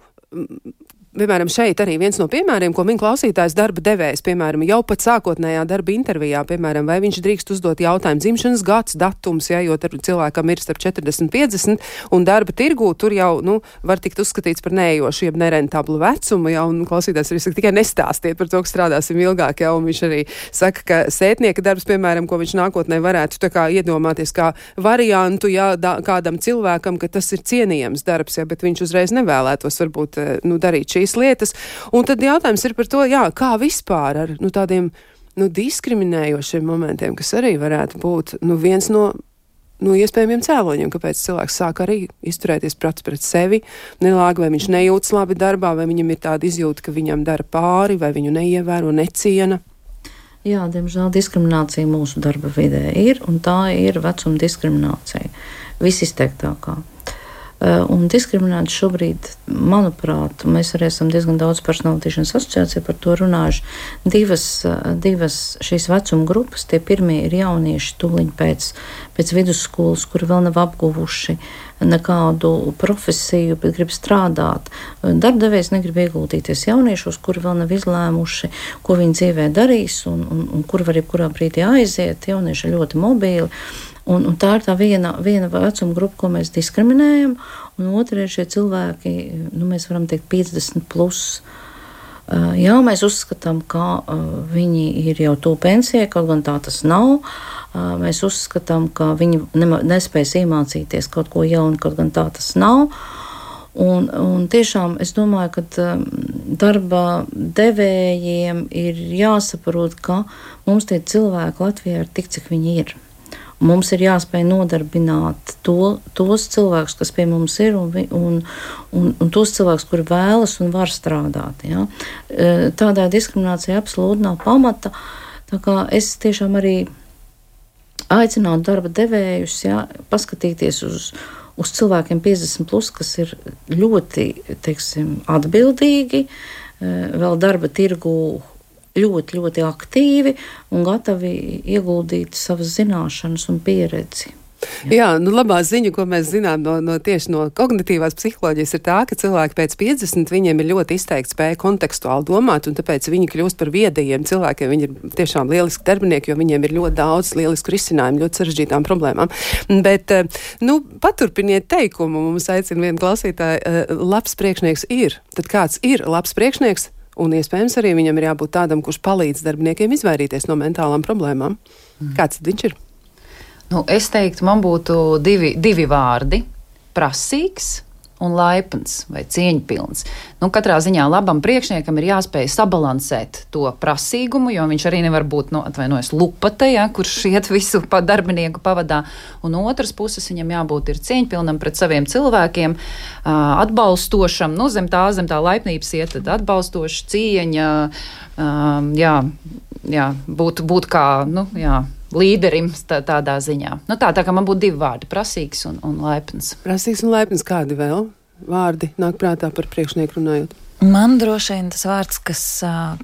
Piemēram, šeit arī viens no piemēriem, ko min klausītājs darba devējs, piemēram, jau pat sākotnējā darba intervijā, piemēram, vai viņš drīkst uzdot jautājumu dzimšanas gads, datums, ja, jo cilvēkam ir starp 40 un 50, un darba tirgū tur jau, nu, var tikt uzskatīts par neejošu, jeb nerentablu vecumu, ja, un klausītājs arī saka, tikai nestāstiet par to, ka strādāsim ilgāk, ja, un viņš arī saka, ka sētnieka darbs, piemēram, ko viņš nākotnē varētu tā kā iedomāties kā variantu, ja, da, kādam cilvēkam, ka tas ir cienījams darbs, ja, bet viņš uzreiz nevēlētos varbūt, nu, darīt šī šīs lietas. Un tad jautājums ir par to, jā, kā vispār ar nu, tādiem nu, diskriminējošiem momentiem, kas arī varētu būt nu, viens no nu, iespējamiem cēloņiem, kāpēc cilvēks sāk arī izturēties pats pret sevi nelāgi, vai viņš nejūtas labi darbā, vai viņam ir tāda izjūta, ka viņam dara pāri, vai viņu neievēro, neciena. Jā, diemžēl diskriminācija mūsu darba vidē ir, un tā ir vecuma diskriminācija visizteiktākā. Eh, un diskriminēti šobrīd, manuprāt, mēs arī esam diezgan daudz personalitīšanas asociācijā par to runājuši. Divas, eh, divas šīs vecuma grupas, tie pirmie ir jaunieši tūliņ pēc, pēc vidusskolas, kuri vēl nav apguvuši nekādu profesiju, bet grib strādāt. Darbdevējs negrib ieguldīties jauniešos, kuri vēl nav izlēmuši, ko viņi dzīvē darīs un, un, un kur var jebkurā brīdī aiziet. Jaunieši ir ļoti mobīli. Un, un tā ir tā viena, viena vecuma grupa, ko mēs diskriminējam, un otra ir šie cilvēki, nu, mēs varam teikt, 50 plus. Uh, jā, mēs uzskatām, ka uh, viņi ir jau tuvu pensijai, kaut gan tā tas nav. Uh, mēs uzskatām, ka viņi nespēs iemācīties kaut ko jaunu, kaut gan tā tas nav. Un, un tiešām es domāju, ka darba devējiem ir jāsaprot, ka mums tie cilvēki Latvijā ir tik, cik viņi ir. Mums ir jāspēj nodarbināt to, tos cilvēkus, kas pie mums ir, un, un, un, un tos cilvēkus, kuri vēlas un var strādāt. Ja? E, Tādai diskriminācijai absolūti nav pamata. Es tiešām arī aicinātu darba devējus ja, paskatīties uz, uz cilvēkiem 50, plus, kas ir ļoti teiksim, atbildīgi, e, vēl darba tirgu ļoti, ļoti aktīvi un gatavi ieguldīt savas zināšanas un pieredzi. Jā, nu, labā ziņa, ko mēs zinām no, no tieši no kognitīvās psiholoģijas, ir tā, ka cilvēki pēc 50 viņiem ir ļoti izteikti spēja kontekstuāli domāt, un tāpēc viņi kļūst par viedajiem cilvēkiem. Viņi ir tiešām lieliski darbinieki, jo viņiem ir ļoti daudz lielisku risinājumu ļoti sarežģītām problēmām. Bet, eh, nu, paturpiniet teikumu, mums aicina viena klausītāja, eh, labs priekšnieks ir. Tad kāds ir labs priekšnieks? Un iespējams arī viņam ir jābūt tādam, kurš palīdz darbiniekiem izvairīties no mentālām problēmām. Mm. Kāds viņš ir? Nu, es teiktu, man būtu divi, divi vārdi - prasīgs un laipns vai cieņpilns. Nu, katrā ziņā labam priekšniekam ir jāspēj sabalansēt to prasīgumu, jo viņš arī nevar būt, nu, atvainojos, lupate, ja, kurš iet visu pa darbinieku pavadā. Un otrs puses viņam jābūt ir cieņpilnam pret saviem cilvēkiem, atbalstošam, nu, zem tā, zem tā laipnības iet, tad atbalstoša cieņa, jā, jā, būt, būt kā, nu, jā līderim tā, tādā ziņā. Nu, tā, tā kā man būtu divi vārdi - prasīgs un, un laipns. Prasīgs un laipns kādi vēl vārdi nāk prātā par priekšnieku runājot? Man droši vien tas vārds, kas,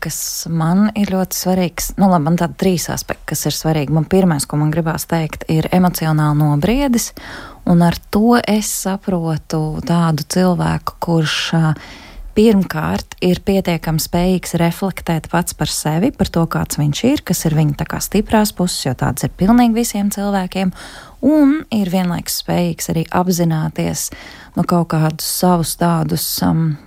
kas man ir ļoti svarīgs, nu, labi, man tādi trīs aspekti, kas ir svarīgi. Man pirmais, ko man gribās teikt, ir emocionāli nobriedis, un ar to es saprotu tādu cilvēku, kurš uh, pirmkārt ir pietiekami spējīgs reflektēt pats par sevi, par to, kāds viņš ir, kas ir viņa stiprās puses, jo tādas ir pilnīgi visiem cilvēkiem, un ir vienlaikus spējīgs arī apzināties no kaut kādus savus tādus um,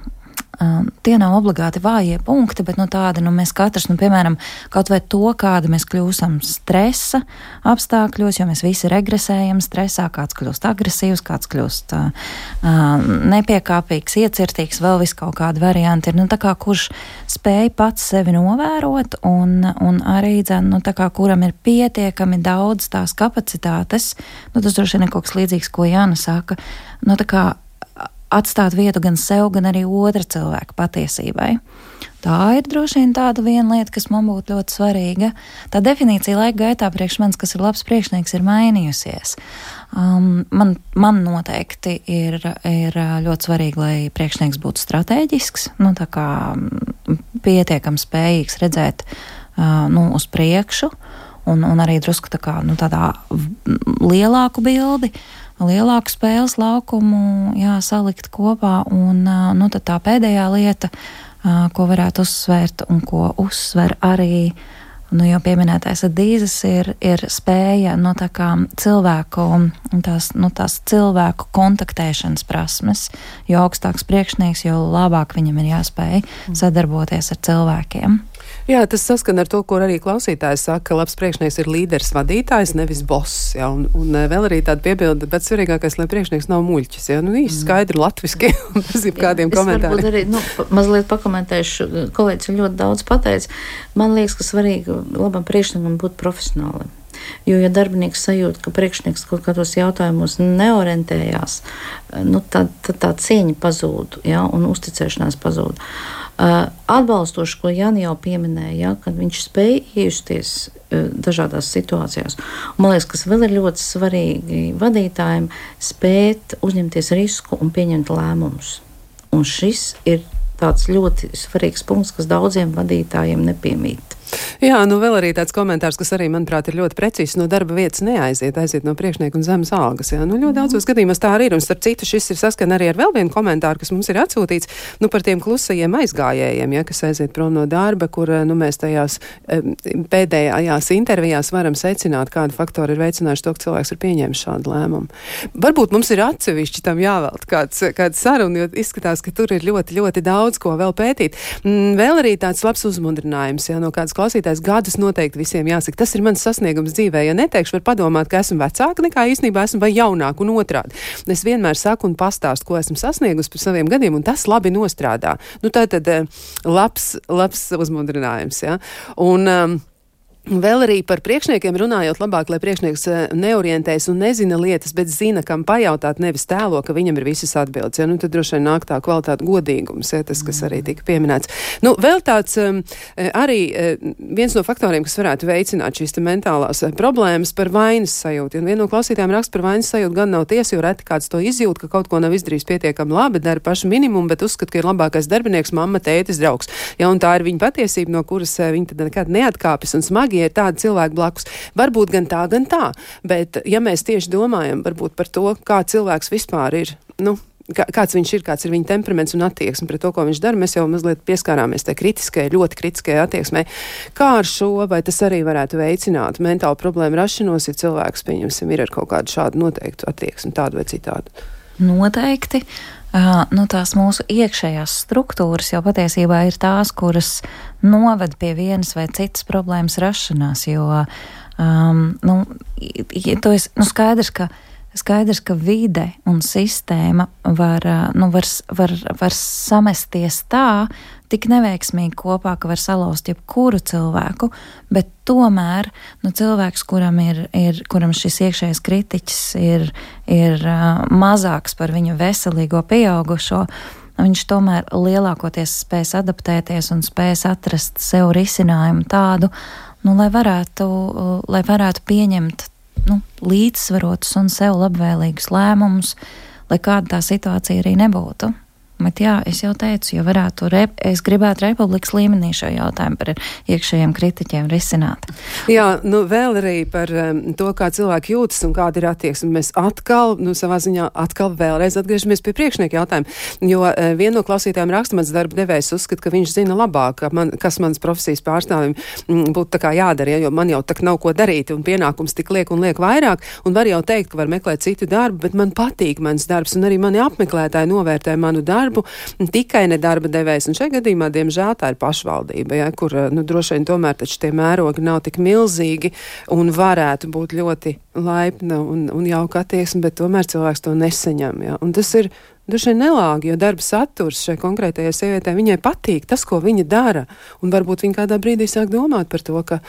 Um, tie nav obligāti vājie punkti, bet nu, tādi nu, mēs katrs, nu, piemēram, kaut vai to, kāda mēs kļūstam stresa apstākļos, jo mēs visi regresējam stresā, kāds kļūst agresīvs, kāds kļūst uh, uh, nepiekāpīgs, iecirtīgs, vēl vis kaut kādi varianti ir. Nu, kā, kurš spēj pats sevi novērot un, un arī, dzen, nu, kā, kuram ir pietiekami daudz tās kapacitātes, nu, tas droši vien ir kaut kas līdzīgs, ko Jāna saka. Nu, kā, atstāt vietu gan sev, gan arī otra cilvēka patiesībai. Tā ir droši vien tāda viena lieta, kas man būtu ļoti svarīga. Tā definīcija laika gaitā priekš manis, kas ir labs priekšnieks, ir mainījusies. Um, man, man noteikti ir, ir ļoti svarīgi, lai priekšnieks būtu strateģisks, nu, kā, pietiekami spējīgs redzēt uh, nu, uz priekšu un, un arī drusku tā kā, nu, tādā lielāku bildi. Uh, lielāku spēles laukumu jā, salikt kopā. Un nu, tā pēdējā lieta, ko varētu uzsvērt un ko uzsver arī. Nu, jau pieminētais dīzes ir, ir spēja no tā kā cilvēku, tās, nu, tās cilvēku kontaktēšanas prasmes. Jo augstāks priekšnieks, jo labāk viņam ir jāspēj sadarboties ar cilvēkiem. Jā, tas saskan ar to, ko arī klausītājs saka, ka labs priekšnieks ir līderis, vadītājs, nevis boss. Jā, un, un eh, vēl arī tāda piebilde, bet svarīgākais, lai priekšnieks nav muļķis. Jā, nu īsti skaidri latviski, un bez jebkādiem komentāriem. Arī, nu, mazliet pakomentēšu, kolēģis ir ļoti daudz pateicis. Man liekas, ka svarīgi labam priekšniekam būt profesionālim. Jo, ja darbinieks sajūt, ka priekšnieks kaut kādos jautājumos neorientējās, nu, tad, tad tā cieņa pazūd ja, un uzticēšanās pazūd. Uh, Atbalstoši, ko Jānis jau pieminēja, ja, kad viņš spēja iejusties dažādās situācijās. Un, man liekas, kas vēl ir ļoti svarīgi vadītājiem, spēt uzņemties risku un pieņemt lēmumus. Un šis ir tāds ļoti svarīgs punkts, kas daudziem vadītājiem nepiemīt. Jā, nu vēl arī tāds komentārs, kas arī, manuprāt, ir ļoti precīzs. No darba vietas neaiziet, aiziet no priekšnieka un zemes algas. Jā, nu ļoti daudzos gadījumos tā arī ir. Un starp citu, šis ir saskan arī ar vēl vienu komentāru, kas mums ir atsūtīts nu, par tiem klusajiem aizgājējiem, ja, kas aiziet prom no darba, kur nu, mēs tajās pēdējās intervijās varam secināt, kādi faktori ir veicinājuši to, ka cilvēks ir pieņēmis šādu lēmumu. Varbūt mums ir atsevišķi tam jāvēlt kāds, kāds saruna, jo izskatās, ka tur ir ļoti, ļoti daudz ko vēl pētīt. Mm, vēl arī tāds labs uzmundrinājums, ja no kādas klausītājs gadus noteikti visiem jāsaka, tas ir mans sasniegums dzīvē. Ja neteikšu, var padomāt, ka esmu vecāka nekā īstenībā esmu vai jaunāka un otrādi. Es vienmēr saku un pastāstu, ko esmu sasniegusi par saviem gadiem, un tas labi nostrādā. Nu, tā tad eh, labs, labs uzmundrinājums. Ja? Un, um, Vēl arī par priekšniekiem runājot, labāk, lai priekšnieks eh, neorientējas un nezina lietas, bet zina, kam pajautāt, nevis tēlo, ka viņam ir visas atbildes. Ja? Nu, tad droši vien nāk tā kvalitāte godīgums, ja? tas, kas arī tika pieminēts. Nu, vēl tāds um, arī uh, viens no faktoriem, kas varētu veicināt šīs mentālās uh, problēmas par vainas sajūtu. Un viena no klausītājiem raksta par vainas sajūtu gan nav tiesa, jo reti kāds to izjūt, ka kaut ko nav izdarījis pietiekami labi, dara pašu minimumu, bet uzskata, ka ir labākais darbinieks, mamma, tētis, draugs. Ja? Tā ir viņa patiesība, no kuras viņa nekad neatkāpjas un smagi ja ir tādi cilvēki blakus. Varbūt gan tā, gan tā, bet ja mēs tieši domājam varbūt par to, kā cilvēks vispār ir, nu, kā, kāds viņš ir, kāds ir viņa temperaments un attieksme pret to, ko viņš dara. Mēs jau mazliet pieskārāmies tai kritiskajai, ļoti kritiskajai attieksmei. Kā ar šo, vai tas arī varētu veicināt mentālu problēmu rašanos, ja cilvēks, pieņemsim, ir ar kaut kādu šādu noteiktu attieksmi, tādu vai citādu? Noteikti. Uh, nu, tās mūsu iekšējās struktūras jau patiesībā ir tās, kuras noved pie vienas vai citas problēmas rašanās. Jo um, nu, es, nu, skaidrs, ka skaidrs, ka vide un sistēma var, nu, var, var, var samesties tā, tik neveiksmīgi kopā, ka var salauzt jebkuru cilvēku, bet tomēr nu, cilvēks, kuram, ir, ir, kuram šis iekšējais kritiķis ir, ir uh, mazāks par viņu veselīgo pieaugušo, viņš tomēr lielākoties spēs adaptēties un spēs atrast sev risinājumu tādu, nu, lai, varētu, uh, lai varētu pieņemt nu, līdzsvarotus un sev labvēlīgus lēmumus, lai kāda tā situācija arī nebūtu. Bet jā, es jau teicu, ja varētu, rep, es gribētu republikas līmenī šo jautājumu par iekšējiem kritiķiem risināt. Jā, nu vēl arī par um, to, kā cilvēki jūtas un kāda ir attieksme. Mēs atkal, nu savā ziņā atkal vēlreiz atgriežamies pie priekšnieka jautājuma, jo uh, viena no klausītājiem raksta mans darba devējs uzskata, ka viņš zina labāk, man, kas manas profesijas pārstāvim mm, būtu tā kā jādara, ja, jo man jau tak nav ko darīt un pienākums tik liek un liek vairāk, un var jau teikt, ka var meklēt citu darbu, bet man patīk mans darbs un arī mani apmeklētāji novērtē manu darbu darbu, tikai ne darba devējs. Un šajā gadījumā, diemžēl, tā ir pašvaldība, ja, kur nu, droši vien tomēr tie mērogi nav tik milzīgi un varētu būt ļoti laipna un, un jauka attieksme, bet tomēr cilvēks to nesaņem. Ja. Un tas ir vien nelāgi, jo darba saturs šai konkrētajai sievietei viņai patīk tas, ko viņa dara. Un varbūt viņa kādā brīdī sāk domāt par to, ka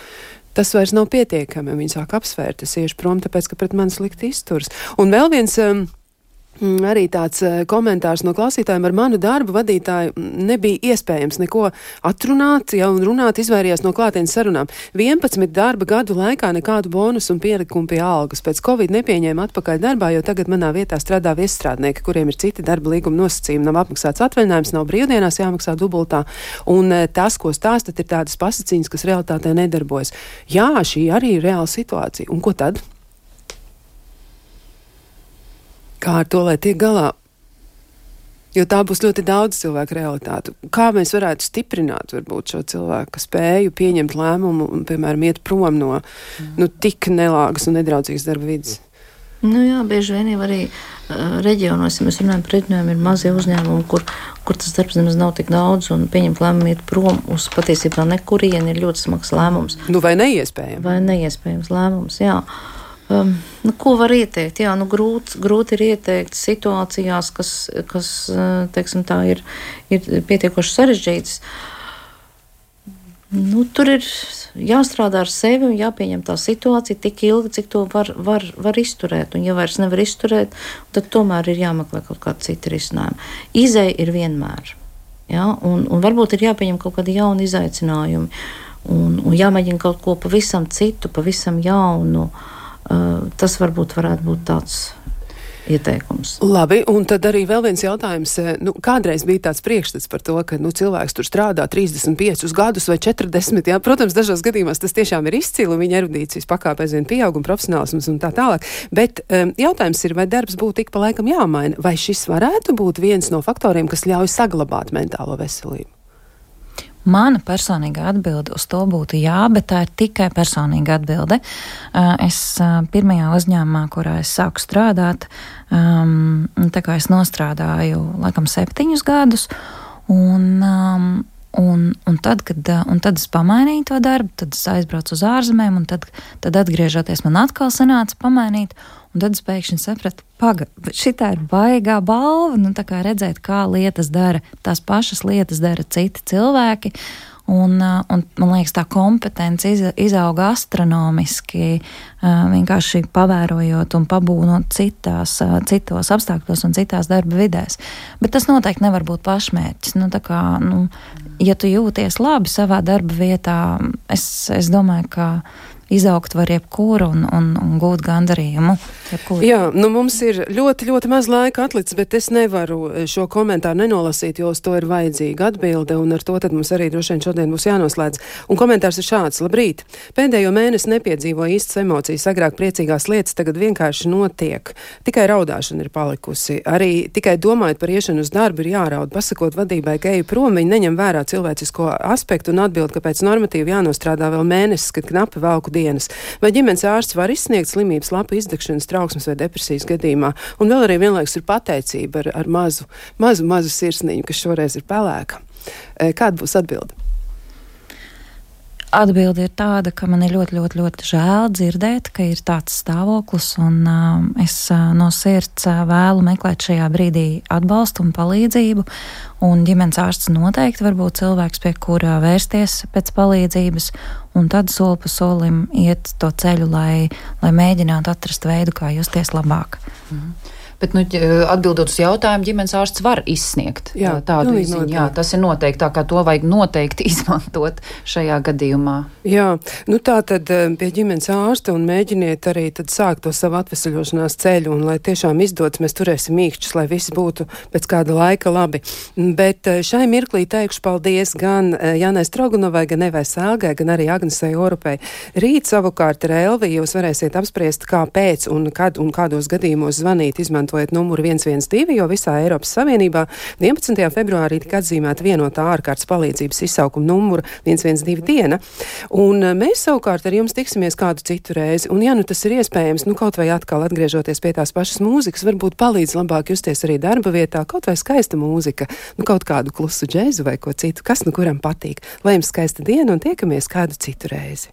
tas vairs nav pietiekami. Viņa sāk apsvērt, es iešu prom, tāpēc, ka pret mani slikti izturs. Un vēl viens. Um, arī tāds eh, komentārs no klausītājiem ar manu darbu vadītāju mm, nebija iespējams neko atrunāt, jau un runāt izvairījās no klātienes sarunām. 11 darba gadu laikā nekādu bonusu un pielikumu pie algas. Pēc Covid nepieņēma atpakaļ darbā, jo tagad manā vietā strādā viestrādnieki, kuriem ir citi darba līguma nosacījumi. Nav apmaksāts atvaļinājums, nav brīvdienās jāmaksā dubultā. Un eh, tas, ko stāstat, ir tādas pasaciņas, kas realitātē nedarbojas. Jā, šī arī ir reāla situācija. Un ko tad? Kā ar to, lai tiek galā. Jo tā būs ļoti daudz cilvēku realitāte. Kā mēs varētu stiprināt varbūt, šo cilvēku spēju pieņemt lēmumu un, piemēram, iet prom no nu, tik nelāgas un nedraudzīgas darba vidas? Nu jā, bieži vien jau arī uh, reģionos, ja mēs runājam par reģioniem, ir mazie uzņēmumi, kur, kur tas darbs nemaz nav tik daudz, un pieņemt lēmumu iet prom uz patiesībā nekurieni ir ļoti smags lēmums. Nu, vai neiespējams? Vai neiespējams lēmums, jā. Um, nu, ko var ieteikt? Jā, nu, grūti, grūti ir ieteikt situācijās, kas, kas teiksim, tā ir, ir pietiekoši sarežģītas. Nu, tur ir jāstrādā ar sevi un jāpieņem tā situācija tik ilgi, cik to var, var, var izturēt. Un, ja vairs nevar izturēt, tad tomēr ir jāmeklē kaut kāda cita risinājuma. Izēja ir vienmēr. Ja? Un, un varbūt ir jāpieņem kaut kādi jauni izaicinājumi un, un jāmēģina kaut ko pavisam citu, pavisam jaunu. Uh, tas varbūt varētu būt tāds ieteikums. Labi, un tad arī vēl viens jautājums. Nu, kādreiz bija tāds priekšstats par to, ka nu, cilvēks tur strādā 35 gadus vai 40. Jā. Protams, dažos gadījumos tas tiešām ir izcili, un viņa erudīcijas pakāpē aizvien pieaug un profesionālisms un tā tālāk. Bet um, jautājums ir, vai darbs būtu ik pa laikam jāmaina, vai šis varētu būt viens no faktoriem, kas ļauj saglabāt mentālo veselību? Mana personīga atbilde uz to būtu jā, bet tā ir tikai personīga atbilde. Es pirmajā uzņēmumā, kurā es sāku strādāt, tā kā es nostrādāju laikam septiņus gadus, un, un, un, tad, kad, un tad es pamainīju to darbu, tad es aizbraucu uz ārzemēm, un tad, tad atgriežoties man atkal sanāca pamainīt. Un tad es pēkšņi sapratu, ka šī ir baigā balva. Nu, kā redzēt, kā lietas dara, tās pašas lietas dara citi cilvēki. Un, un man liekas, tā kompetence iz, izauga astronomiski, vienkārši pavērojot un pabūnot citās, citos apstākļos un citās darba vidēs. Bet tas noteikti nevar būt pašmērķis. Nu, kā, nu, ja tu jūties labi savā darba vietā, es, es domāju, ka izaugt var jebkuru un, un, un gūt gandarījumu. Jebkuru. Jā, nu mums ir ļoti, ļoti maz laika atlicis, bet es nevaru eh, šo komentāru nenolasīt, jo uz to ir vajadzīga atbilde, un ar to tad mums arī droši vien šodien būs jānoslēdz. Un komentārs ir šāds: Labrīt! Pēdējo mēnesi nepiedzīvoju īstas emocijas, agrāk priecīgās lietas tagad vienkārši notiek. Tikai raudāšana ir palikusi. Arī tikai domājot par iešanu uz darbu ir jāraud. Pasakot vadībai, ka eju prom, viņi neņem vērā cilvēcisko aspektu un atbild, ka pēc normatīva jānostrādā vēl mēnesis, kad knapi velku dienas. Vai ģimenes ārsts var izsniegt slimības lapu izdegšanas trauksmes vai depresijas gadījumā? Un vēl arī vienlaikus ir pateicība ar, ar mazu, mazu, mazu sirsniņu, kas šoreiz ir pelēka. Kāda būs atbilde? Atbilde ir tāda, ka man ir ļoti, ļoti, ļoti žēl dzirdēt, ka ir tāds stāvoklis, un uh, es uh, no sirds uh, vēlu meklēt šajā brīdī atbalstu un palīdzību. Un ģimenes ārsts noteikti var būt cilvēks, pie kura vērsties pēc palīdzības, un tad soli pa solim iet to ceļu, lai, lai mēģinātu atrast veidu, kā justies labāk. Mhm. Bet, nu, atbildot uz jautājumu, ģimenes ārsts var izsniegt jā, tādu izziņu. Jā, tas ir noteikti tā, ka to vajag noteikti izmantot šajā gadījumā. Jā, nu tā tad pie ģimenes ārsta un mēģiniet arī tad sākt to savu atvesaļošanās ceļu un lai tiešām izdodas, mēs turēsim mīkšķus, lai viss būtu pēc kāda laika labi. Bet šai mirklī teikšu paldies gan Janai Strogunovai, gan Evai Sēlgai, gan arī Agnesai Orupai. Rīt savukārt ar Elvi jūs varēsiet apspriest, kāpēc un kad un kādos gadījumos zvanīt, izmantot izmantojat numuru 112, jo visā Eiropas Savienībā 11. februārī tika atzīmēta vienotā ārkārtas palīdzības izsaukuma numura 112 diena. Un eh, mēs savukārt ar jums tiksimies kādu citu reizi. Un, ja nu tas ir iespējams, nu kaut vai atkal atgriežoties pie tās pašas mūzikas, varbūt palīdz labāk justies arī darba vietā, kaut vai skaista mūzika, nu kaut kādu klusu džēzu vai ko citu, kas nu kuram patīk. Lai jums skaista diena un tiekamies kādu citu reizi.